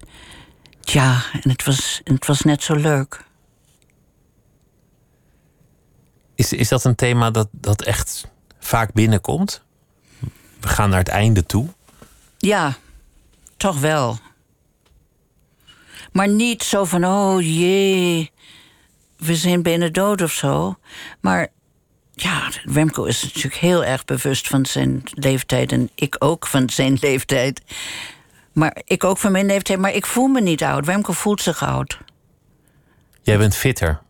Ja, en het was, het was net zo leuk. Is, is dat een thema dat, dat echt vaak binnenkomt? We gaan naar het einde toe. Ja, toch wel. Maar niet zo van, oh jee, we zijn bijna dood of zo. Maar ja, Remco is natuurlijk heel erg bewust van zijn leeftijd. En ik ook van zijn leeftijd. Maar ik ook van mijn leeftijd. Maar ik voel me niet oud. Remco voelt zich oud. Jij bent fitter.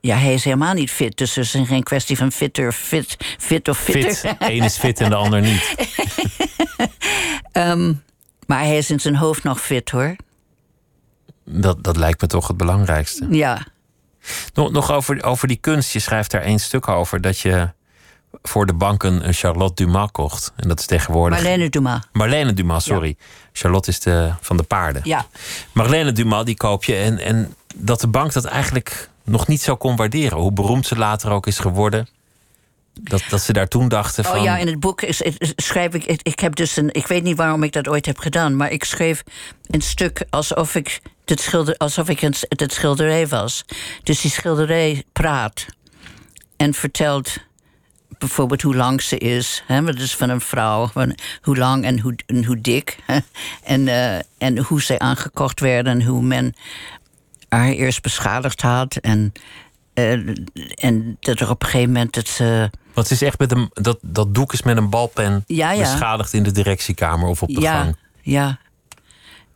ja, hij is helemaal niet fit. Dus er is geen kwestie van fitter, fit, fit of fitter. Fit. Eén is fit en de ander niet. *laughs* Ehm, maar hij is in zijn hoofd nog fit, hoor. Dat, dat lijkt me toch het belangrijkste. Ja. Nog, nog over, over die kunst. Je schrijft daar één stuk over dat je voor de banken een Charlotte Dumas kocht. En dat is tegenwoordig. Marlene Dumas. Marlene Dumas, sorry. Charlotte is de, van de paarden. Ja. Marlene Dumas, die koop je. En, en dat de bank dat eigenlijk nog niet zo kon waarderen. Hoe beroemd ze later ook is geworden. Dat, dat ze daar toen dachten van... Oh ja, in het boek schrijf ik... Ik heb dus een... Ik weet niet waarom ik dat ooit heb gedaan... maar ik schreef een stuk alsof ik het, schilder, alsof ik het, het schilderij was. Dus die schilderij praat en vertelt bijvoorbeeld hoe lang ze is. Hè, dat is van een vrouw. Van hoe lang en hoe, en hoe dik. Hè, en, uh, en hoe zij aangekocht werden. En hoe men haar eerst beschadigd had. En, uh, en dat er op een gegeven moment dat ze. Wat is echt met een. Dat, dat doek is met een balpen ja, ja. beschadigd in de directiekamer of op de ja, gang. Ja.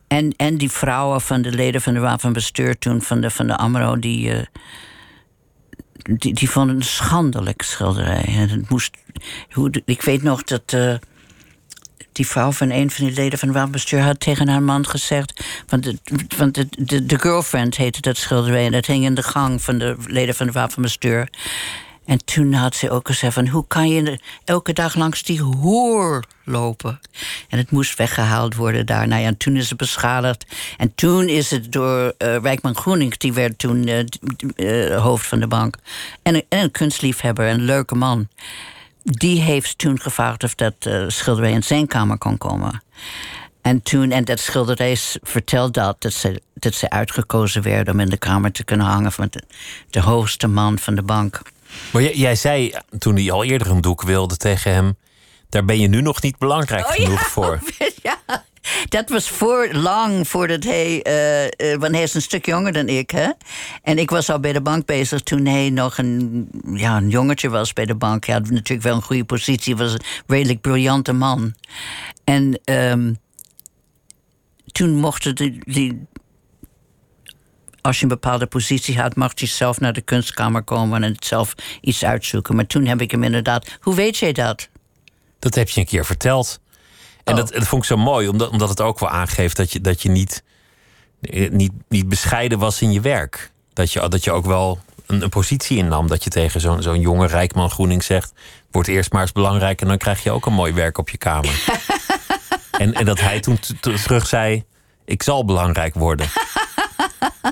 En, en die vrouwen van de leden van de Raad van Bestuur toen, van de, van de AMRO, die. Uh, die, die vonden een schandelijk schilderij. En het moest, hoe, ik weet nog dat. Uh, die vrouw van een van die leden van het wapenbestuur had tegen haar man gezegd. Want, de, want de, de, de girlfriend heette dat schilderij. En dat hing in de gang van de leden van het wapenbestuur. En toen had ze ook gezegd van... hoe kan je elke dag langs die hoer lopen? En het moest weggehaald worden daar. Nou en toen is het beschadigd. En toen is het door uh, Rijkman Groening... die werd toen uh, uh, hoofd van de bank. En, en een kunstliefhebber, een leuke man. Die heeft toen gevraagd of dat schilderij in zijn kamer kon komen. En toen, en dat schilderij vertelt dat, dat ze, dat ze uitgekozen werden om in de kamer te kunnen hangen van de, de hoogste man van de bank. Maar jij, jij, zei toen hij al eerder een doek wilde tegen hem: daar ben je nu nog niet belangrijk oh, genoeg ja, voor. *laughs* Ja, dat was voor lang voordat hij. Uh, uh, want hij is een stuk jonger dan ik, hè? En ik was al bij de bank bezig toen hij nog een, ja, een jongetje was bij de bank. Hij had natuurlijk wel een goede positie, was een redelijk briljante man. En um, toen mochten die, die als je een bepaalde positie had, mag je zelf naar de kunstkamer komen en zelf iets uitzoeken. Maar toen heb ik hem inderdaad. Hoe weet jij dat? Dat heb je een keer verteld. En Oh. dat, dat vond ik zo mooi, omdat, omdat het ook wel aangeeft dat je, dat je niet, niet, niet bescheiden was in je werk. Dat je, dat je ook wel een, een positie innam. Dat je tegen zo'n zo'n jonge Rijkman Groening zegt: Word eerst maar eens belangrijk en dan krijg je ook een mooi werk op je kamer. *laughs* en, en dat hij toen terug zei: Ik zal belangrijk worden. *laughs*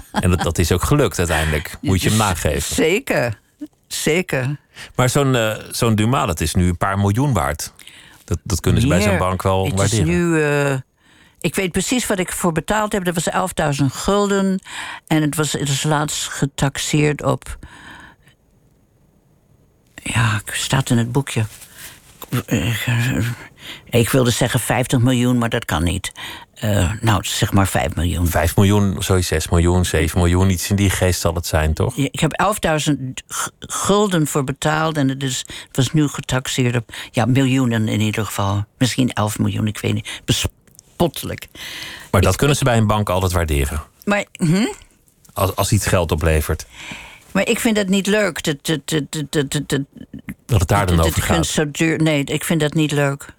*laughs* en dat, dat is ook gelukt uiteindelijk. Moet je hem nageven. Zeker, zeker. Maar zo'n eh, zo'n Dumas, dat is nu een paar miljoen waard. Dat, dat kunnen ze bij zo'n bank wel Het is waarderen. nu. eh, ik weet precies wat ik voor betaald heb. Dat was 11.000 gulden. En het was, het is laatst getaxeerd op. Ja, staat in het boekje. Ik wilde zeggen 50 miljoen, maar dat kan niet. Eh, nou, zeg maar 5 miljoen. 5 miljoen, sorry, 6 miljoen, 7 miljoen, iets in die geest zal het zijn, toch? Ja, Ik heb 11.000 g- gulden voor betaald en het, is, het was nu getaxeerd op ja, miljoenen in ieder geval. Misschien 11 miljoen, ik weet niet. Bespottelijk. Maar dat kunnen ze bij een bank altijd waarderen. Maar, hm? Als, als iets geld oplevert. maar ik vind dat niet leuk. Dat, dat, dat, dat, dat, dat, dat, Dat het daar dan dat over gaat. zo duur. Nee, ik vind dat niet leuk.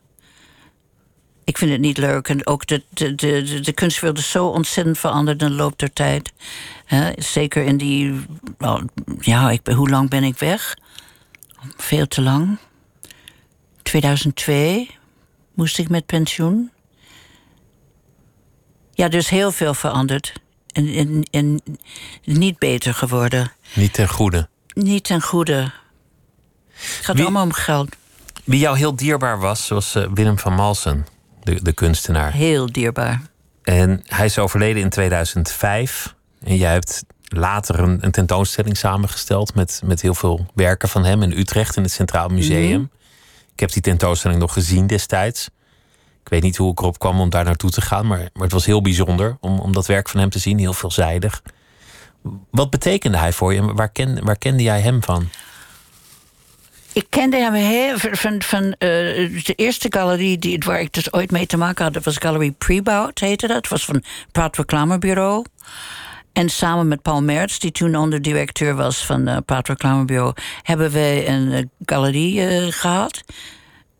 Ik vind het niet leuk. En ook de, de, de, de, kunstwereld is zo ontzettend veranderd in de loop der tijd. Zeker in die. nou, ja, ik, hoe lang ben ik weg? Veel te lang. 2002 moest ik met pensioen. Ja, dus heel veel veranderd. En, en, en niet beter geworden. Niet ten goede. Niet ten goede. Het gaat Wie- allemaal om geld. Wie jou heel dierbaar was, was eh, Willem van Malsen, de, de kunstenaar. Heel dierbaar. En hij is overleden in 2005. En jij hebt later een, een tentoonstelling samengesteld met, met heel veel werken van hem in Utrecht in het Centraal Museum. Mhm. Ik heb die tentoonstelling nog gezien destijds. Ik weet niet hoe ik erop kwam om daar naartoe te gaan, maar, maar het was heel bijzonder om, om dat werk van hem te zien, heel veelzijdig. Wat betekende hij voor je en waar, ken, waar kende jij hem van? Ik kende hem heel van, van, eh, de eerste galerie die, waar ik dus ooit mee te maken had. Dat was Galerie Prebout, heette dat. Het was van Praat Reclamebureau. En samen met Paul Mertz, die toen onderdirecteur was van uh, Praat Reclamebureau, hebben we een eh, galerie eh, gehad.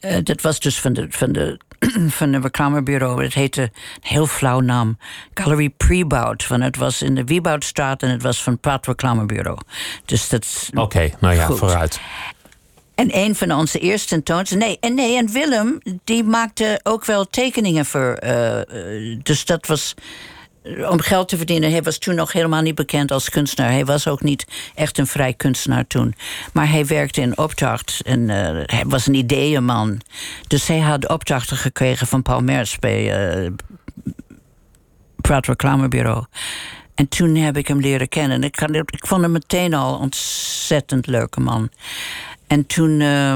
Eh, dat was dus van de, van de, *clears throat* van de reclamebureau. Het heette een heel flauw naam. Galerie Prebout. Want het was in de Wieboudstraat en het was van Praat Reclamebureau. Dus dat Oké, nou ja, Goed. vooruit. En een van onze eerste tentoonstellingen. Nee, en, nee, en Willem, die maakte ook wel tekeningen voor. eh, eh, dus dat was. eh, Om geld te verdienen. Hij was toen nog helemaal niet bekend als kunstenaar. Hij was ook niet echt een vrij kunstenaar toen. Maar hij werkte in opdracht. En hij was een ideeënman. Dus hij had opdrachten gekregen van Paul Merz bij eh Praat Reclamebureau. En toen heb ik hem leren kennen. Ik, ik vond hem meteen al ontzettend leuke man. En toen, eh,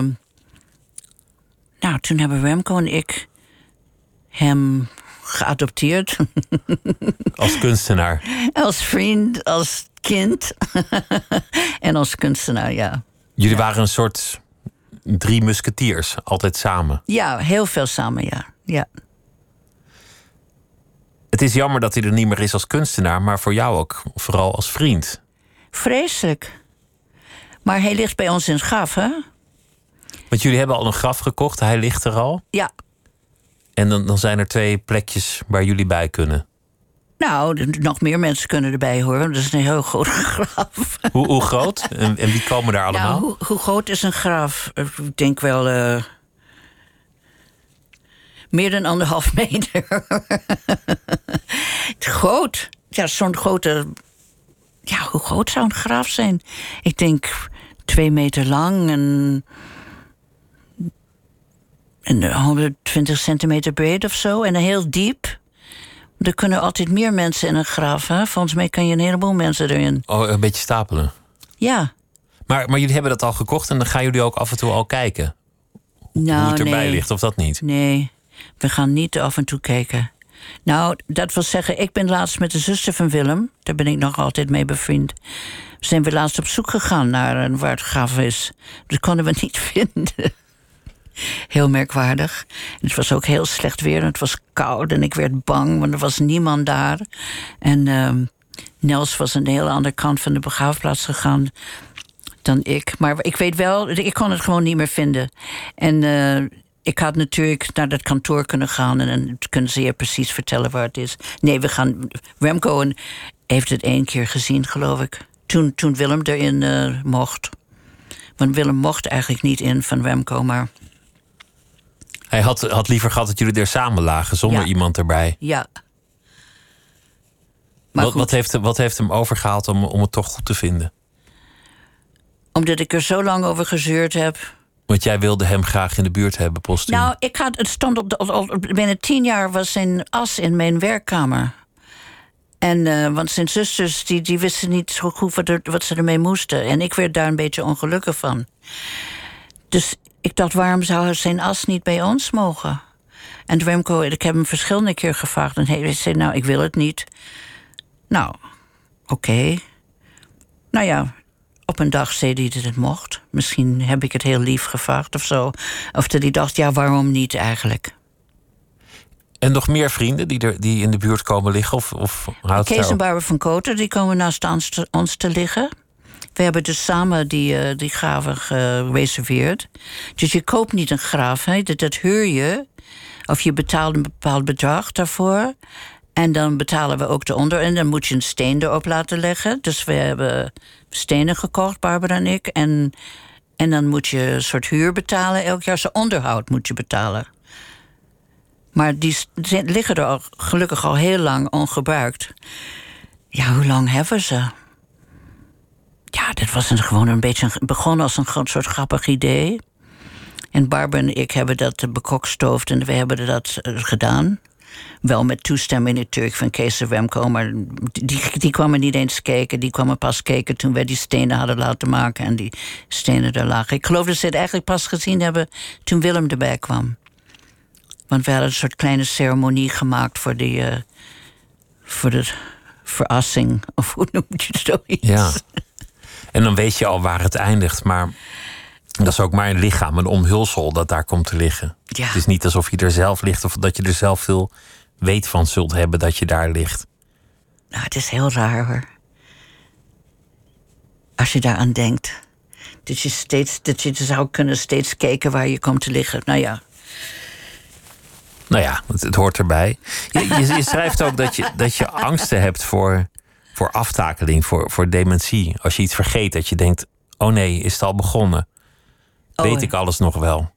nou, toen hebben Remco en ik hem geadopteerd. *laughs* Als kunstenaar. als vriend, als kind *laughs* en als kunstenaar, ja. Jullie waren een soort drie musketiers, altijd samen. Ja, heel veel samen, ja. ja. Het is jammer dat hij er niet meer is als kunstenaar, maar voor jou ook, vooral als vriend. Vreselijk. Maar hij ligt bij ons in het graf, hè? Want jullie hebben al een graf gekocht, hij ligt er al. Ja, En dan, dan zijn er twee plekjes waar jullie bij kunnen. Nou, nog meer mensen kunnen erbij horen. Dat is een heel groot *laughs* graf. Hoe, hoe groot? En, en wie komen daar allemaal? Nou, hoe, hoe groot is een graf? Eh, Ik denk wel. eh, meer dan anderhalf *laughs* meter. groot. Ja, zo'n grote. Ja, hoe groot zou een graf zijn? Ik denk twee meter lang en. en 120 centimeter breed of zo. En heel diep. Er kunnen altijd meer mensen in een graf. Hè? Volgens mij kan je een heleboel mensen erin. Oh, een beetje stapelen. Ja. Maar, maar jullie hebben dat al gekocht en dan gaan jullie ook af en toe al kijken Nou, hoe het erbij nee. ligt, of dat niet? Nee, we gaan niet af en toe kijken. Nou, dat wil zeggen, ik ben laatst met de zuster van Willem, daar ben ik nog altijd mee bevriend. Zijn we laatst op zoek gegaan naar een waar het graf is. Dat konden we niet *laughs* vinden. Heel merkwaardig. Het was ook heel slecht weer het was koud en ik werd bang, want er was niemand daar. En ehm, Nels was aan de hele andere kant van de begraafplaats gegaan dan ik. Maar ik weet wel, ik kon het gewoon niet meer vinden. En eh, ik had natuurlijk naar dat kantoor kunnen gaan... en dan kunnen ze je precies vertellen waar het is. Nee, we gaan... Remco heeft het één keer gezien, geloof ik. Toen, toen Willem erin eh, mocht. Want Willem mocht eigenlijk niet in van Remco, maar Hij had, had liever gehad dat jullie er samen lagen, zonder Ja. iemand erbij. ja. Maar Wat, wat, heeft, wat heeft hem overgehaald om, om het toch goed te vinden? omdat ik er zo lang over gezeurd heb... Want jij wilde hem graag in de buurt hebben, postuum. Nou, ik had, het stond op al- binnen tien jaar was zijn as in mijn werkkamer. En, eh, want zijn zusters die, die wisten niet zo goed wat, er- ze ermee moesten. En ik werd daar een beetje ongelukkig van. Dus ik dacht, waarom zou zijn as niet bij ons mogen? En Remco, ik heb hem verschillende keer gevraagd. En hij zei, nou, ik wil het niet. Nou, oké. Nou ja, op een dag zei hij dat het mocht. Misschien heb ik het heel lief gevraagd of zo. Of dat hij dacht, ja, waarom niet eigenlijk? En nog meer vrienden die, er, die in de buurt komen liggen? Of, of houdt Kees en? Barbara van Koten, die komen naast ons te, ons te liggen. We hebben dus samen die, eh, die graven gereserveerd. Dus je koopt niet een graaf, hè? Dat, dat huur je. Of je betaalt een bepaald bedrag daarvoor. En dan betalen we ook de onder. En dan moet je een steen erop laten leggen. Dus we hebben stenen gekocht, Barbara en ik. En, en dan moet je een soort huur betalen. Elk jaar zijn onderhoud moet je betalen. Maar die liggen er al, gelukkig al heel lang ongebruikt. Ja, hoe lang hebben ze? Ja, dit was een, gewoon een beetje... Begon als een soort grappig idee. En Barbara en ik hebben dat eh, bekokstoofd en we hebben dat eh, gedaan. Wel met toestemming natuurlijk van Kees Remco, maar die, die kwamen niet eens kijken. Die kwamen pas kijken toen wij die stenen hadden laten maken en die stenen er lagen. Ik geloof dat ze het eigenlijk pas gezien hebben toen Willem erbij kwam. Want we hadden een soort kleine ceremonie gemaakt voor die. eh, voor de verrassing, of hoe *laughs* noem je het zoiets? Ja. En dan weet je al waar het eindigt. Maar dat is ook maar een lichaam, een omhulsel dat daar komt te liggen. Ja. Het is niet alsof je er zelf ligt of dat je er zelf veel weet van zult hebben dat je daar ligt. Nou, het is heel raar hoor. Als je daaraan denkt. Dat je, steeds, dat je zou kunnen steeds kijken waar je komt te liggen. Nou ja, Nou ja, het, het hoort erbij. Je, je, je schrijft ook dat je, dat je angsten hebt voor, voor aftakeling, voor, voor dementie. Als je iets vergeet, dat je denkt: oh nee, is het al begonnen? Oh, Weet ik alles nog wel?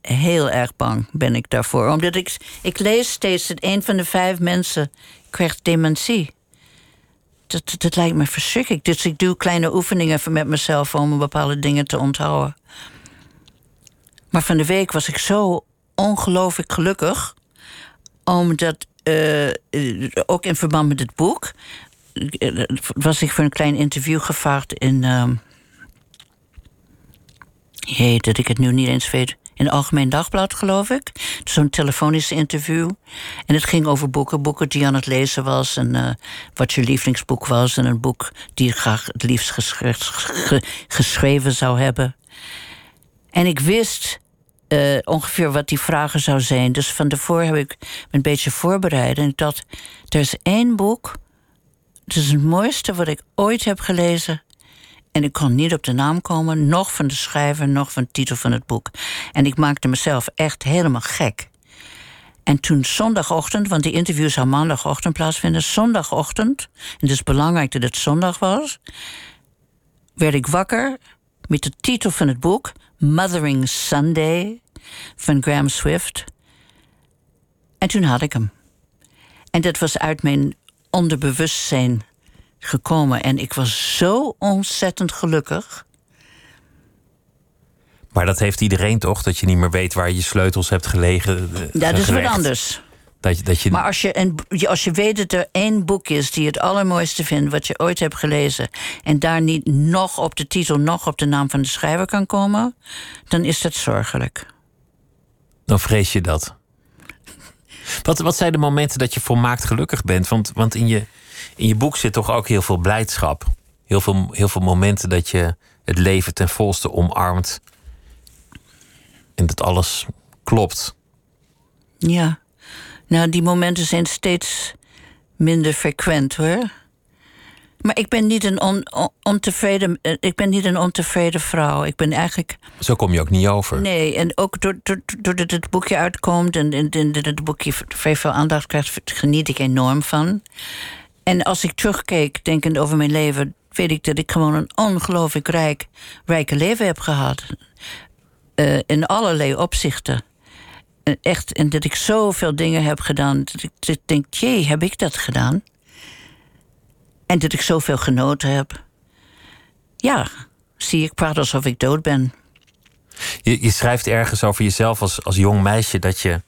heel erg bang ben ik daarvoor. Omdat ik, ik lees steeds dat een van de vijf mensen krijgt dementie. Dat, dat lijkt me verschrikkelijk. Dus ik doe kleine oefeningen met mezelf om bepaalde dingen te onthouden. Maar van de week was ik zo ongelooflijk gelukkig. Omdat, eh, ook in verband met het boek... eh, was ik voor een klein interview gevraagd in... ehm, Jee, dat ik het nu niet eens weet. In het Algemeen Dagblad, geloof ik. Zo'n telefonisch interview. En het ging over boeken. Boeken die aan het lezen was. En eh, wat je lievelingsboek was. En een boek die je graag het liefst geschre- ge- geschreven zou hebben. En ik wist eh, ongeveer wat die vragen zou zijn. Dus van tevoren heb ik me een beetje voorbereid. En ik dacht, er is één boek. Het is het mooiste wat ik ooit heb gelezen. En ik kon niet op de naam komen, nog van de schrijver, nog van de titel van het boek. En ik maakte mezelf echt helemaal gek. En toen zondagochtend, want die interview zou maandagochtend plaatsvinden, zondagochtend, en het is belangrijk dat het zondag was, werd ik wakker met de titel van het boek Mothering Sunday van Graham Swift. En toen had ik hem. En dat was uit mijn onderbewustzijn gekomen. En ik was zo ontzettend gelukkig. Maar dat heeft iedereen toch? Dat je niet meer weet waar je sleutels hebt gelegen. eh, Ja, dat is wat anders. Dat, dat je, Maar als je, een, als je weet dat er één boek is die het allermooiste vindt wat je ooit hebt gelezen. en daar niet nog op de titel, nog op de naam van de schrijver kan komen. dan is dat zorgelijk. dan vrees je dat. Wat, wat zijn de momenten dat je volmaakt gelukkig bent? Want, want in, je, in je boek zit toch ook heel veel blijdschap. Heel veel, heel veel momenten dat je het leven ten volste omarmt. En dat alles klopt. Ja. Nou, die momenten zijn steeds minder frequent hoor. Maar ik ben niet een on- on- ontevreden, eh, ik ben niet een ontevreden vrouw. Ik ben eigenlijk Zo kom je ook niet over. Nee, en ook door- door- doordat het boekje uitkomt en, en, en dat het boekje vrij veel aandacht krijgt, geniet ik enorm van. En als ik terugkeek, denkend over mijn leven, weet ik dat ik gewoon een ongelooflijk rijk, rijke leven heb gehad. Eh, in allerlei opzichten. En echt, en dat ik zoveel dingen heb gedaan, dat ik, dat ik denk, jee, heb ik dat gedaan? En dat ik zoveel genoten heb. Ja, zie ik praat alsof ik dood ben. Je, je schrijft ergens over jezelf als, als jong meisje dat je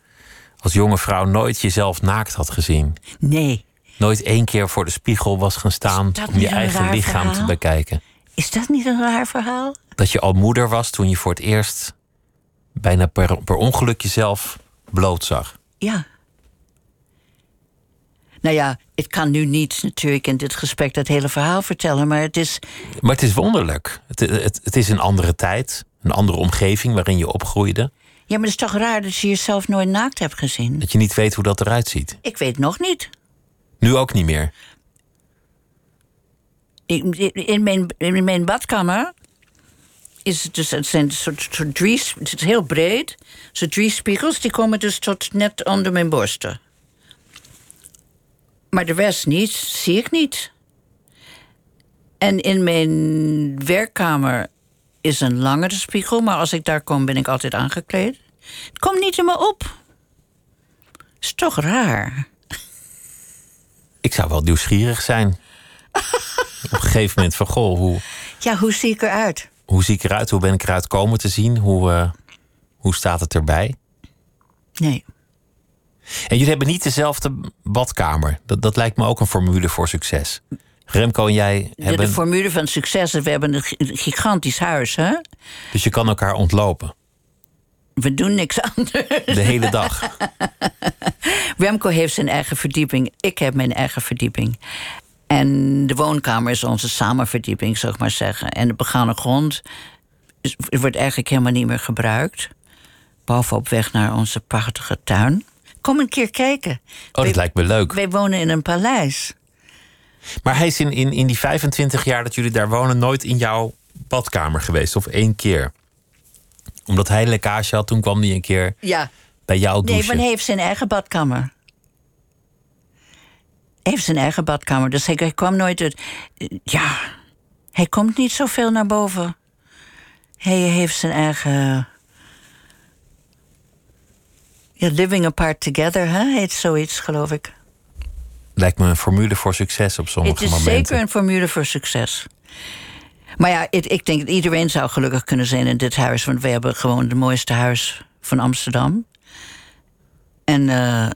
als jonge vrouw nooit jezelf naakt had gezien. Nee. Nooit één keer voor de spiegel was gaan staan om je eigen lichaam te bekijken. Is dat niet een raar verhaal? Dat je al moeder was toen je voor het eerst bijna per, per ongeluk jezelf bloot zag. Ja. Nou ja, ik kan nu niet natuurlijk in dit gesprek dat hele verhaal vertellen, maar het is. Maar het is wonderlijk. Het, het, het is een andere tijd, een andere omgeving waarin je opgroeide. Ja, maar het is toch raar dat je jezelf nooit naakt hebt gezien? Dat je niet weet hoe dat eruit ziet. Ik weet nog niet. Nu ook niet meer. In, mijn, in mijn badkamer is het dus, het zijn soort, soort drie, het is heel breed. Zo drie spiegels, die komen dus tot net onder mijn borsten. Maar de rest niet, zie ik niet. En in mijn werkkamer is een langere spiegel, maar als ik daar kom ben ik altijd aangekleed. Het komt niet in me op. Is toch raar. Ik zou wel nieuwsgierig zijn. *laughs* Op een gegeven moment van, goh, hoe, Ja, hoe zie ik eruit? Hoe zie ik eruit? Hoe ben ik eruit komen te zien? Hoe, eh, hoe staat het erbij? Nee. En jullie hebben niet dezelfde badkamer. Dat, dat lijkt me ook een formule voor succes. Remco en jij De, hebben... de formule van succes is, we hebben een gi- gigantisch huis, hè? Dus je kan elkaar ontlopen. We doen niks *laughs* anders. De hele dag. *laughs* Remco heeft zijn eigen verdieping. Ik heb mijn eigen verdieping. En de woonkamer is onze samenverdieping, zou ik maar zeggen. En de begane grond is- wordt eigenlijk helemaal niet meer gebruikt. Behalve op weg naar onze prachtige tuin. Kom een keer kijken. Oh, dat lijkt me leuk. Wij wonen in een paleis. Maar hij is in, in, in die 25 jaar dat jullie daar wonen... nooit in jouw badkamer geweest. Of één keer. Omdat hij lekkage had, toen kwam hij een keer Ja. bij jou Nee, maar hij heeft zijn eigen badkamer. Heeft zijn eigen badkamer. Dus hij, hij kwam nooit uit. Ja, hij komt niet zoveel naar boven. Hij heeft zijn eigen. Ja, living apart together, hè? heet zoiets, geloof ik. Lijkt me een formule voor succes op sommige Het is momenten. zeker een formule voor succes. Maar ja, ik, ik denk dat iedereen zou gelukkig kunnen zijn in dit huis. Want we hebben gewoon het mooiste huis van Amsterdam. En, eh,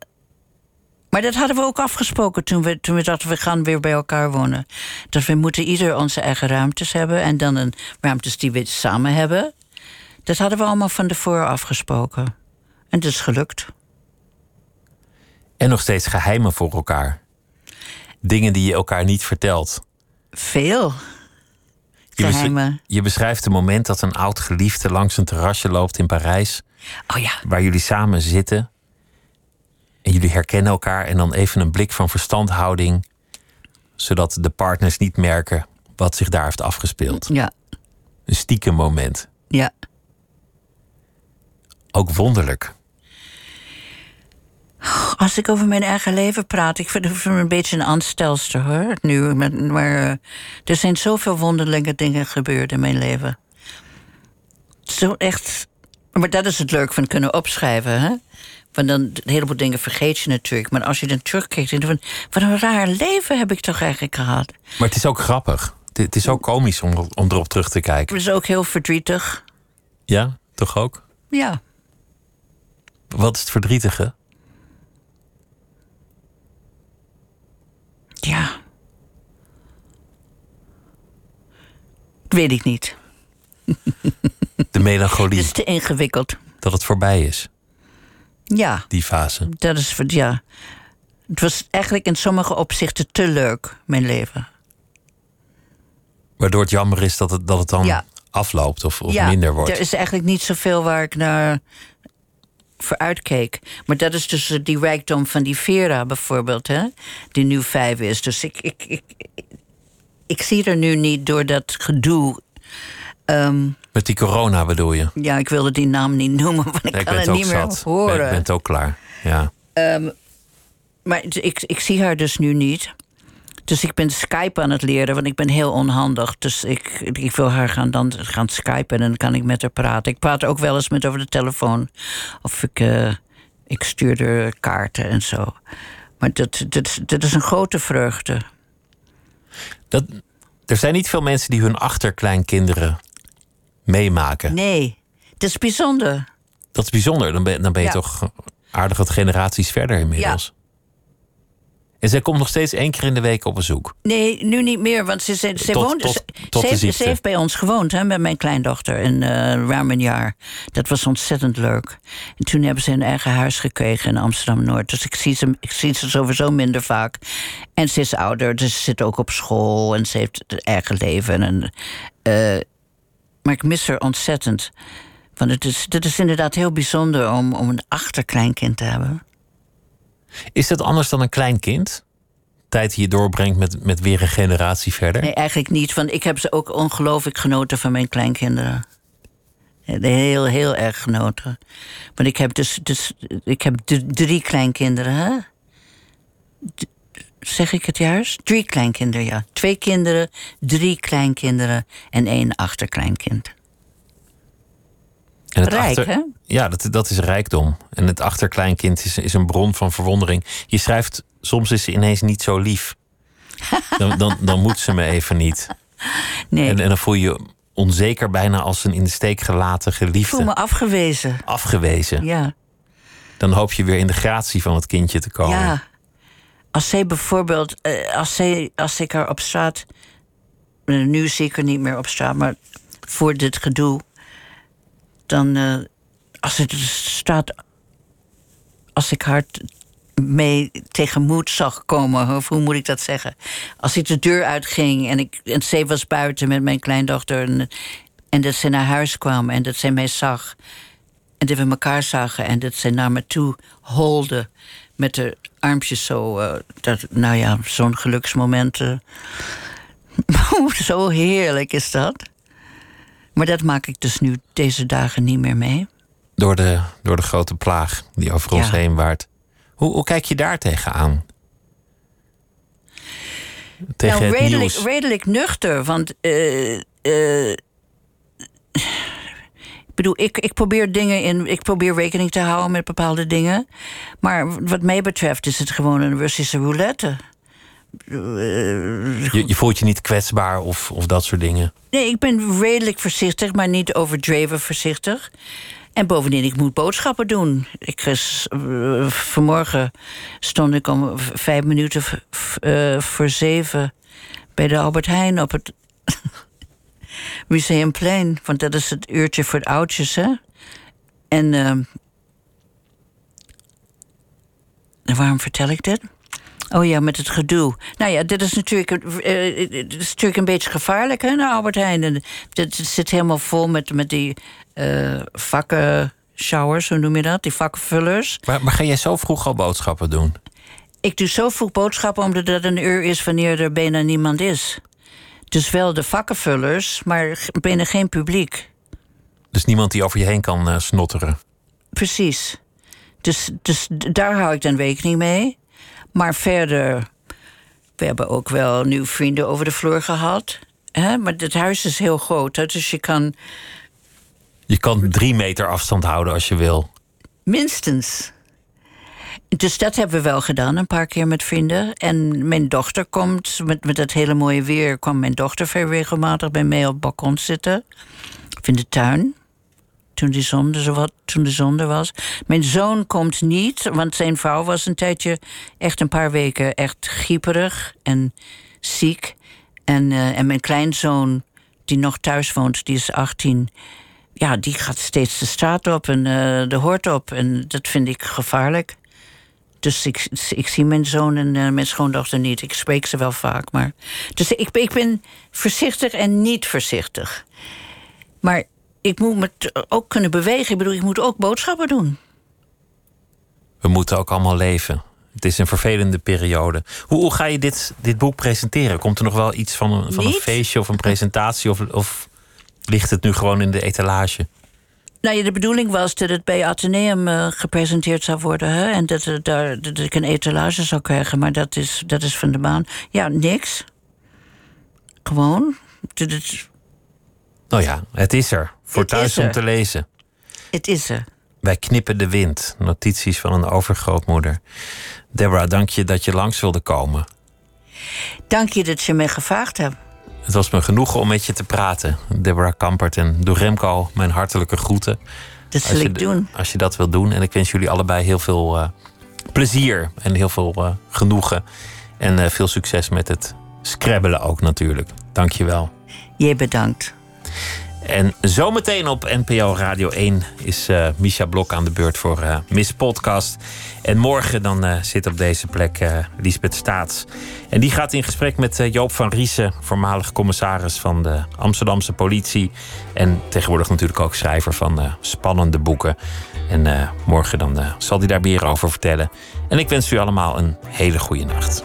maar dat hadden we ook afgesproken toen we, toen we dachten we gaan weer bij elkaar wonen. Dat we moeten ieder onze eigen ruimtes hebben. En dan een ruimtes die we samen hebben. Dat hadden we allemaal van tevoren afgesproken. En het is gelukt. En nog steeds geheimen voor elkaar. Dingen die je elkaar niet vertelt. Veel Je, je beschrijft een moment dat een oud geliefde langs een terrasje loopt in Parijs. Oh ja, Waar jullie samen zitten. En jullie herkennen elkaar. En dan even een blik van verstandhouding. Zodat de partners niet merken wat zich daar heeft afgespeeld. ja, Een stiekem moment. ja. Ook wonderlijk. Als ik over mijn eigen leven praat, ik vind het een beetje een aanstelster hoor. Nu, maar uh, er zijn zoveel wonderlijke dingen gebeurd in mijn leven. Zo echt. Maar dat is het leuk van kunnen opschrijven. Hè? Want dan een heleboel dingen vergeet je natuurlijk. Maar als je dan terugkijkt, dan van, wat een raar leven heb ik toch eigenlijk gehad. Maar het is ook grappig. Het is ook komisch om, om erop terug te kijken. Het is ook heel verdrietig. Ja, toch ook? Ja. Wat is het verdrietige? Ja. Weet ik niet. De melancholie. Het is te ingewikkeld. Dat het voorbij is. Ja. Die fase. Dat is, ja. Het was eigenlijk in sommige opzichten te leuk, mijn leven. Waardoor het jammer is dat het, dat het dan afloopt of, of minder wordt. Er is eigenlijk niet zoveel waar ik naar vooruitkeek. Maar dat is dus die rijkdom van die Vera bijvoorbeeld, hè? die nu vijf is. Dus ik, ik, ik, ik, zie er nu niet door dat gedoe. Ehm, Met die corona bedoel je? Ja, ik wilde die naam niet noemen, want ik kan het niet meer horen. Ik ben het ook klaar, ja. Um, maar ik, ik zie haar dus nu niet. Dus ik ben Skype aan het leren, want ik ben heel onhandig. Dus ik, ik wil haar gaan, dan gaan skypen en dan kan ik met haar praten. Ik praat ook wel eens met over de telefoon. Of ik, uh, ik stuur er kaarten en zo. Maar dat, dat, dat is een grote vreugde. Dat, er zijn niet veel mensen die hun achterkleinkinderen meemaken. Nee, dat is bijzonder. Dat is bijzonder. Dan ben, dan ben je toch aardig wat generaties verder inmiddels. Ja. En zij komt nog steeds één keer in de week op bezoek? Nee, nu niet meer, want ze, ze, ze woont... Tot, tot ze, heeft, ze, heeft, bij ons gewoond, hè, met mijn kleindochter, in uh, ruim een jaar. Dat was ontzettend leuk. En toen hebben ze een eigen huis gekregen in Amsterdam-Noord. Dus ik zie, ze, ik zie ze sowieso minder vaak. En ze is ouder, dus ze zit ook op school en ze heeft het eigen leven. En, uh, maar ik mis haar ontzettend. Want het is, het is inderdaad heel bijzonder om, om een achterkleinkind te hebben. Is dat anders dan een klein kind? Tijd die je doorbrengt met, met weer een generatie verder? Nee, eigenlijk niet. Want ik heb ze ook ongelooflijk genoten van mijn kleinkinderen. Heel, heel erg genoten. Want ik heb dus, dus ik heb drie kleinkinderen, hè? Zeg ik het juist? Drie kleinkinderen, ja. Twee kinderen, drie kleinkinderen en één achterkleinkind. En het Rijk, achter, hè? Ja, dat, dat is rijkdom. En het achterkleinkind is, is een bron van verwondering. Je schrijft, soms is ze ineens niet zo lief. *laughs* Dan, dan, dan moet ze me even niet. Nee. En, en dan voel je je onzeker bijna als een in de steek gelaten geliefde. Ik voel me afgewezen. Afgewezen. Ja. Dan hoop je weer in de gratie van het kindje te komen. Ja. Als zij bijvoorbeeld, eh, als, zij, als ik haar op straat... Nu zeker niet meer op straat, maar voor dit gedoe dan uh, als het staat. Als ik haar mee tegenmoet zag komen, of hoe moet ik dat zeggen? Als ik de deur uitging en, ik, en zij was buiten met mijn kleindochter. En, en dat ze naar huis kwam en dat zij mij zag. En dat we elkaar zagen en dat zij naar me toe holde. Met de armpjes zo. Uh, dat, nou ja, zo'n geluksmoment. *laughs* Uh, zo heerlijk is dat. Maar dat maak ik dus nu deze dagen niet meer mee. Door de, door de grote plaag die over ons heen waart. Hoe, hoe kijk je daar tegenaan? Tegen nou, redelijk, redelijk nuchter, want. Uh, ik bedoel, ik, ik probeer dingen in. Ik probeer rekening te houden met bepaalde dingen. Maar wat mij betreft is het gewoon een Russische roulette. Je, je, voelt je niet kwetsbaar of, of dat soort dingen? Nee, ik ben redelijk voorzichtig, maar niet overdreven voorzichtig. En bovendien, ik moet boodschappen doen. Ik, uh, vanmorgen stond ik om vijf minuten uh, voor zeven bij de Albert Heijn op het *laughs* Museumplein. Want dat is het uurtje voor de oudjes, hè? En. Uh, waarom vertel ik dit? Oh ja, met het gedoe. Nou ja, dit is natuurlijk, uh, dit is natuurlijk een beetje gevaarlijk, hè, naar Albert Heijn. En dit zit helemaal vol met, met die uh, vakken showers, hoe noem je dat? Die vakkenvullers. Maar, maar ga jij zo vroeg al boodschappen doen? Ik doe zo vroeg boodschappen omdat het een uur is wanneer er bijna niemand is. Dus wel de vakkenvullers, maar bijna geen publiek. Dus niemand die over je heen kan uh, snotteren? Precies. Dus, dus daar hou ik dan rekening mee. Maar verder, we hebben ook wel nieuwe vrienden over de vloer gehad. Hè? Maar het huis is heel groot, hè? dus je kan Je kan drie meter afstand houden als je wil. minstens. Dus dat hebben we wel gedaan, een paar keer met vrienden. En mijn dochter komt, met, met dat hele mooie weer... kwam mijn dochter veel regelmatig bij mij op het balkon zitten. Of in de tuin. Toen, die zon zo wat, toen de zon er was. Mijn zoon komt niet, want zijn vrouw was een tijdje... echt een paar weken echt grieperig en ziek. En, eh, en mijn kleinzoon, die nog thuis woont, die is 18... ja, die gaat steeds de straat op en eh, de hoort op. En dat vind ik gevaarlijk. Dus ik, ik zie mijn zoon en eh, mijn schoondochter niet. Ik spreek ze wel vaak, maar... Dus ik, ik ben voorzichtig en niet voorzichtig. Maar ik moet me ook kunnen bewegen. Ik bedoel, ik moet ook boodschappen doen. We moeten ook allemaal leven. Het is een vervelende periode. Hoe, hoe ga je dit, dit boek presenteren? Komt er nog wel iets van een, van een feestje of een presentatie? Of, of ligt het nu gewoon in de etalage? Nou ja, de bedoeling was dat het bij Atheneum eh, gepresenteerd zou worden. Hè? En dat, het daar, dat ik een etalage zou krijgen. Maar dat is, dat is van de baan. Ja, niks. Gewoon. Dat Nou ja, het is er. Voor Het thuis is om te lezen. het is er. Wij knippen de wind. Notities van een overgrootmoeder. Deborah, dank je dat je langs wilde komen. Dank je dat je me gevraagd hebt. Het was me genoegen om met je te praten. Deborah Kampert en Doe Remco, mijn hartelijke groeten. Dat zal Als je, ik doen. als je dat wilt doen. En ik wens jullie allebei heel veel eh, plezier en heel veel eh, genoegen. En eh, veel succes met het scrabbelen ook natuurlijk. Dank je wel. Jij bedankt. En zometeen op NPO Radio 1 is eh Misha Blok aan de beurt voor eh Miss Podcast. En morgen dan eh, zit op deze plek Lisbeth Staats. En die gaat in gesprek met Joop van Riesen, voormalig commissaris van de Amsterdamse politie. En tegenwoordig natuurlijk ook schrijver van spannende boeken. En morgen dan zal hij daar meer over vertellen. En ik wens u allemaal een hele goede nacht.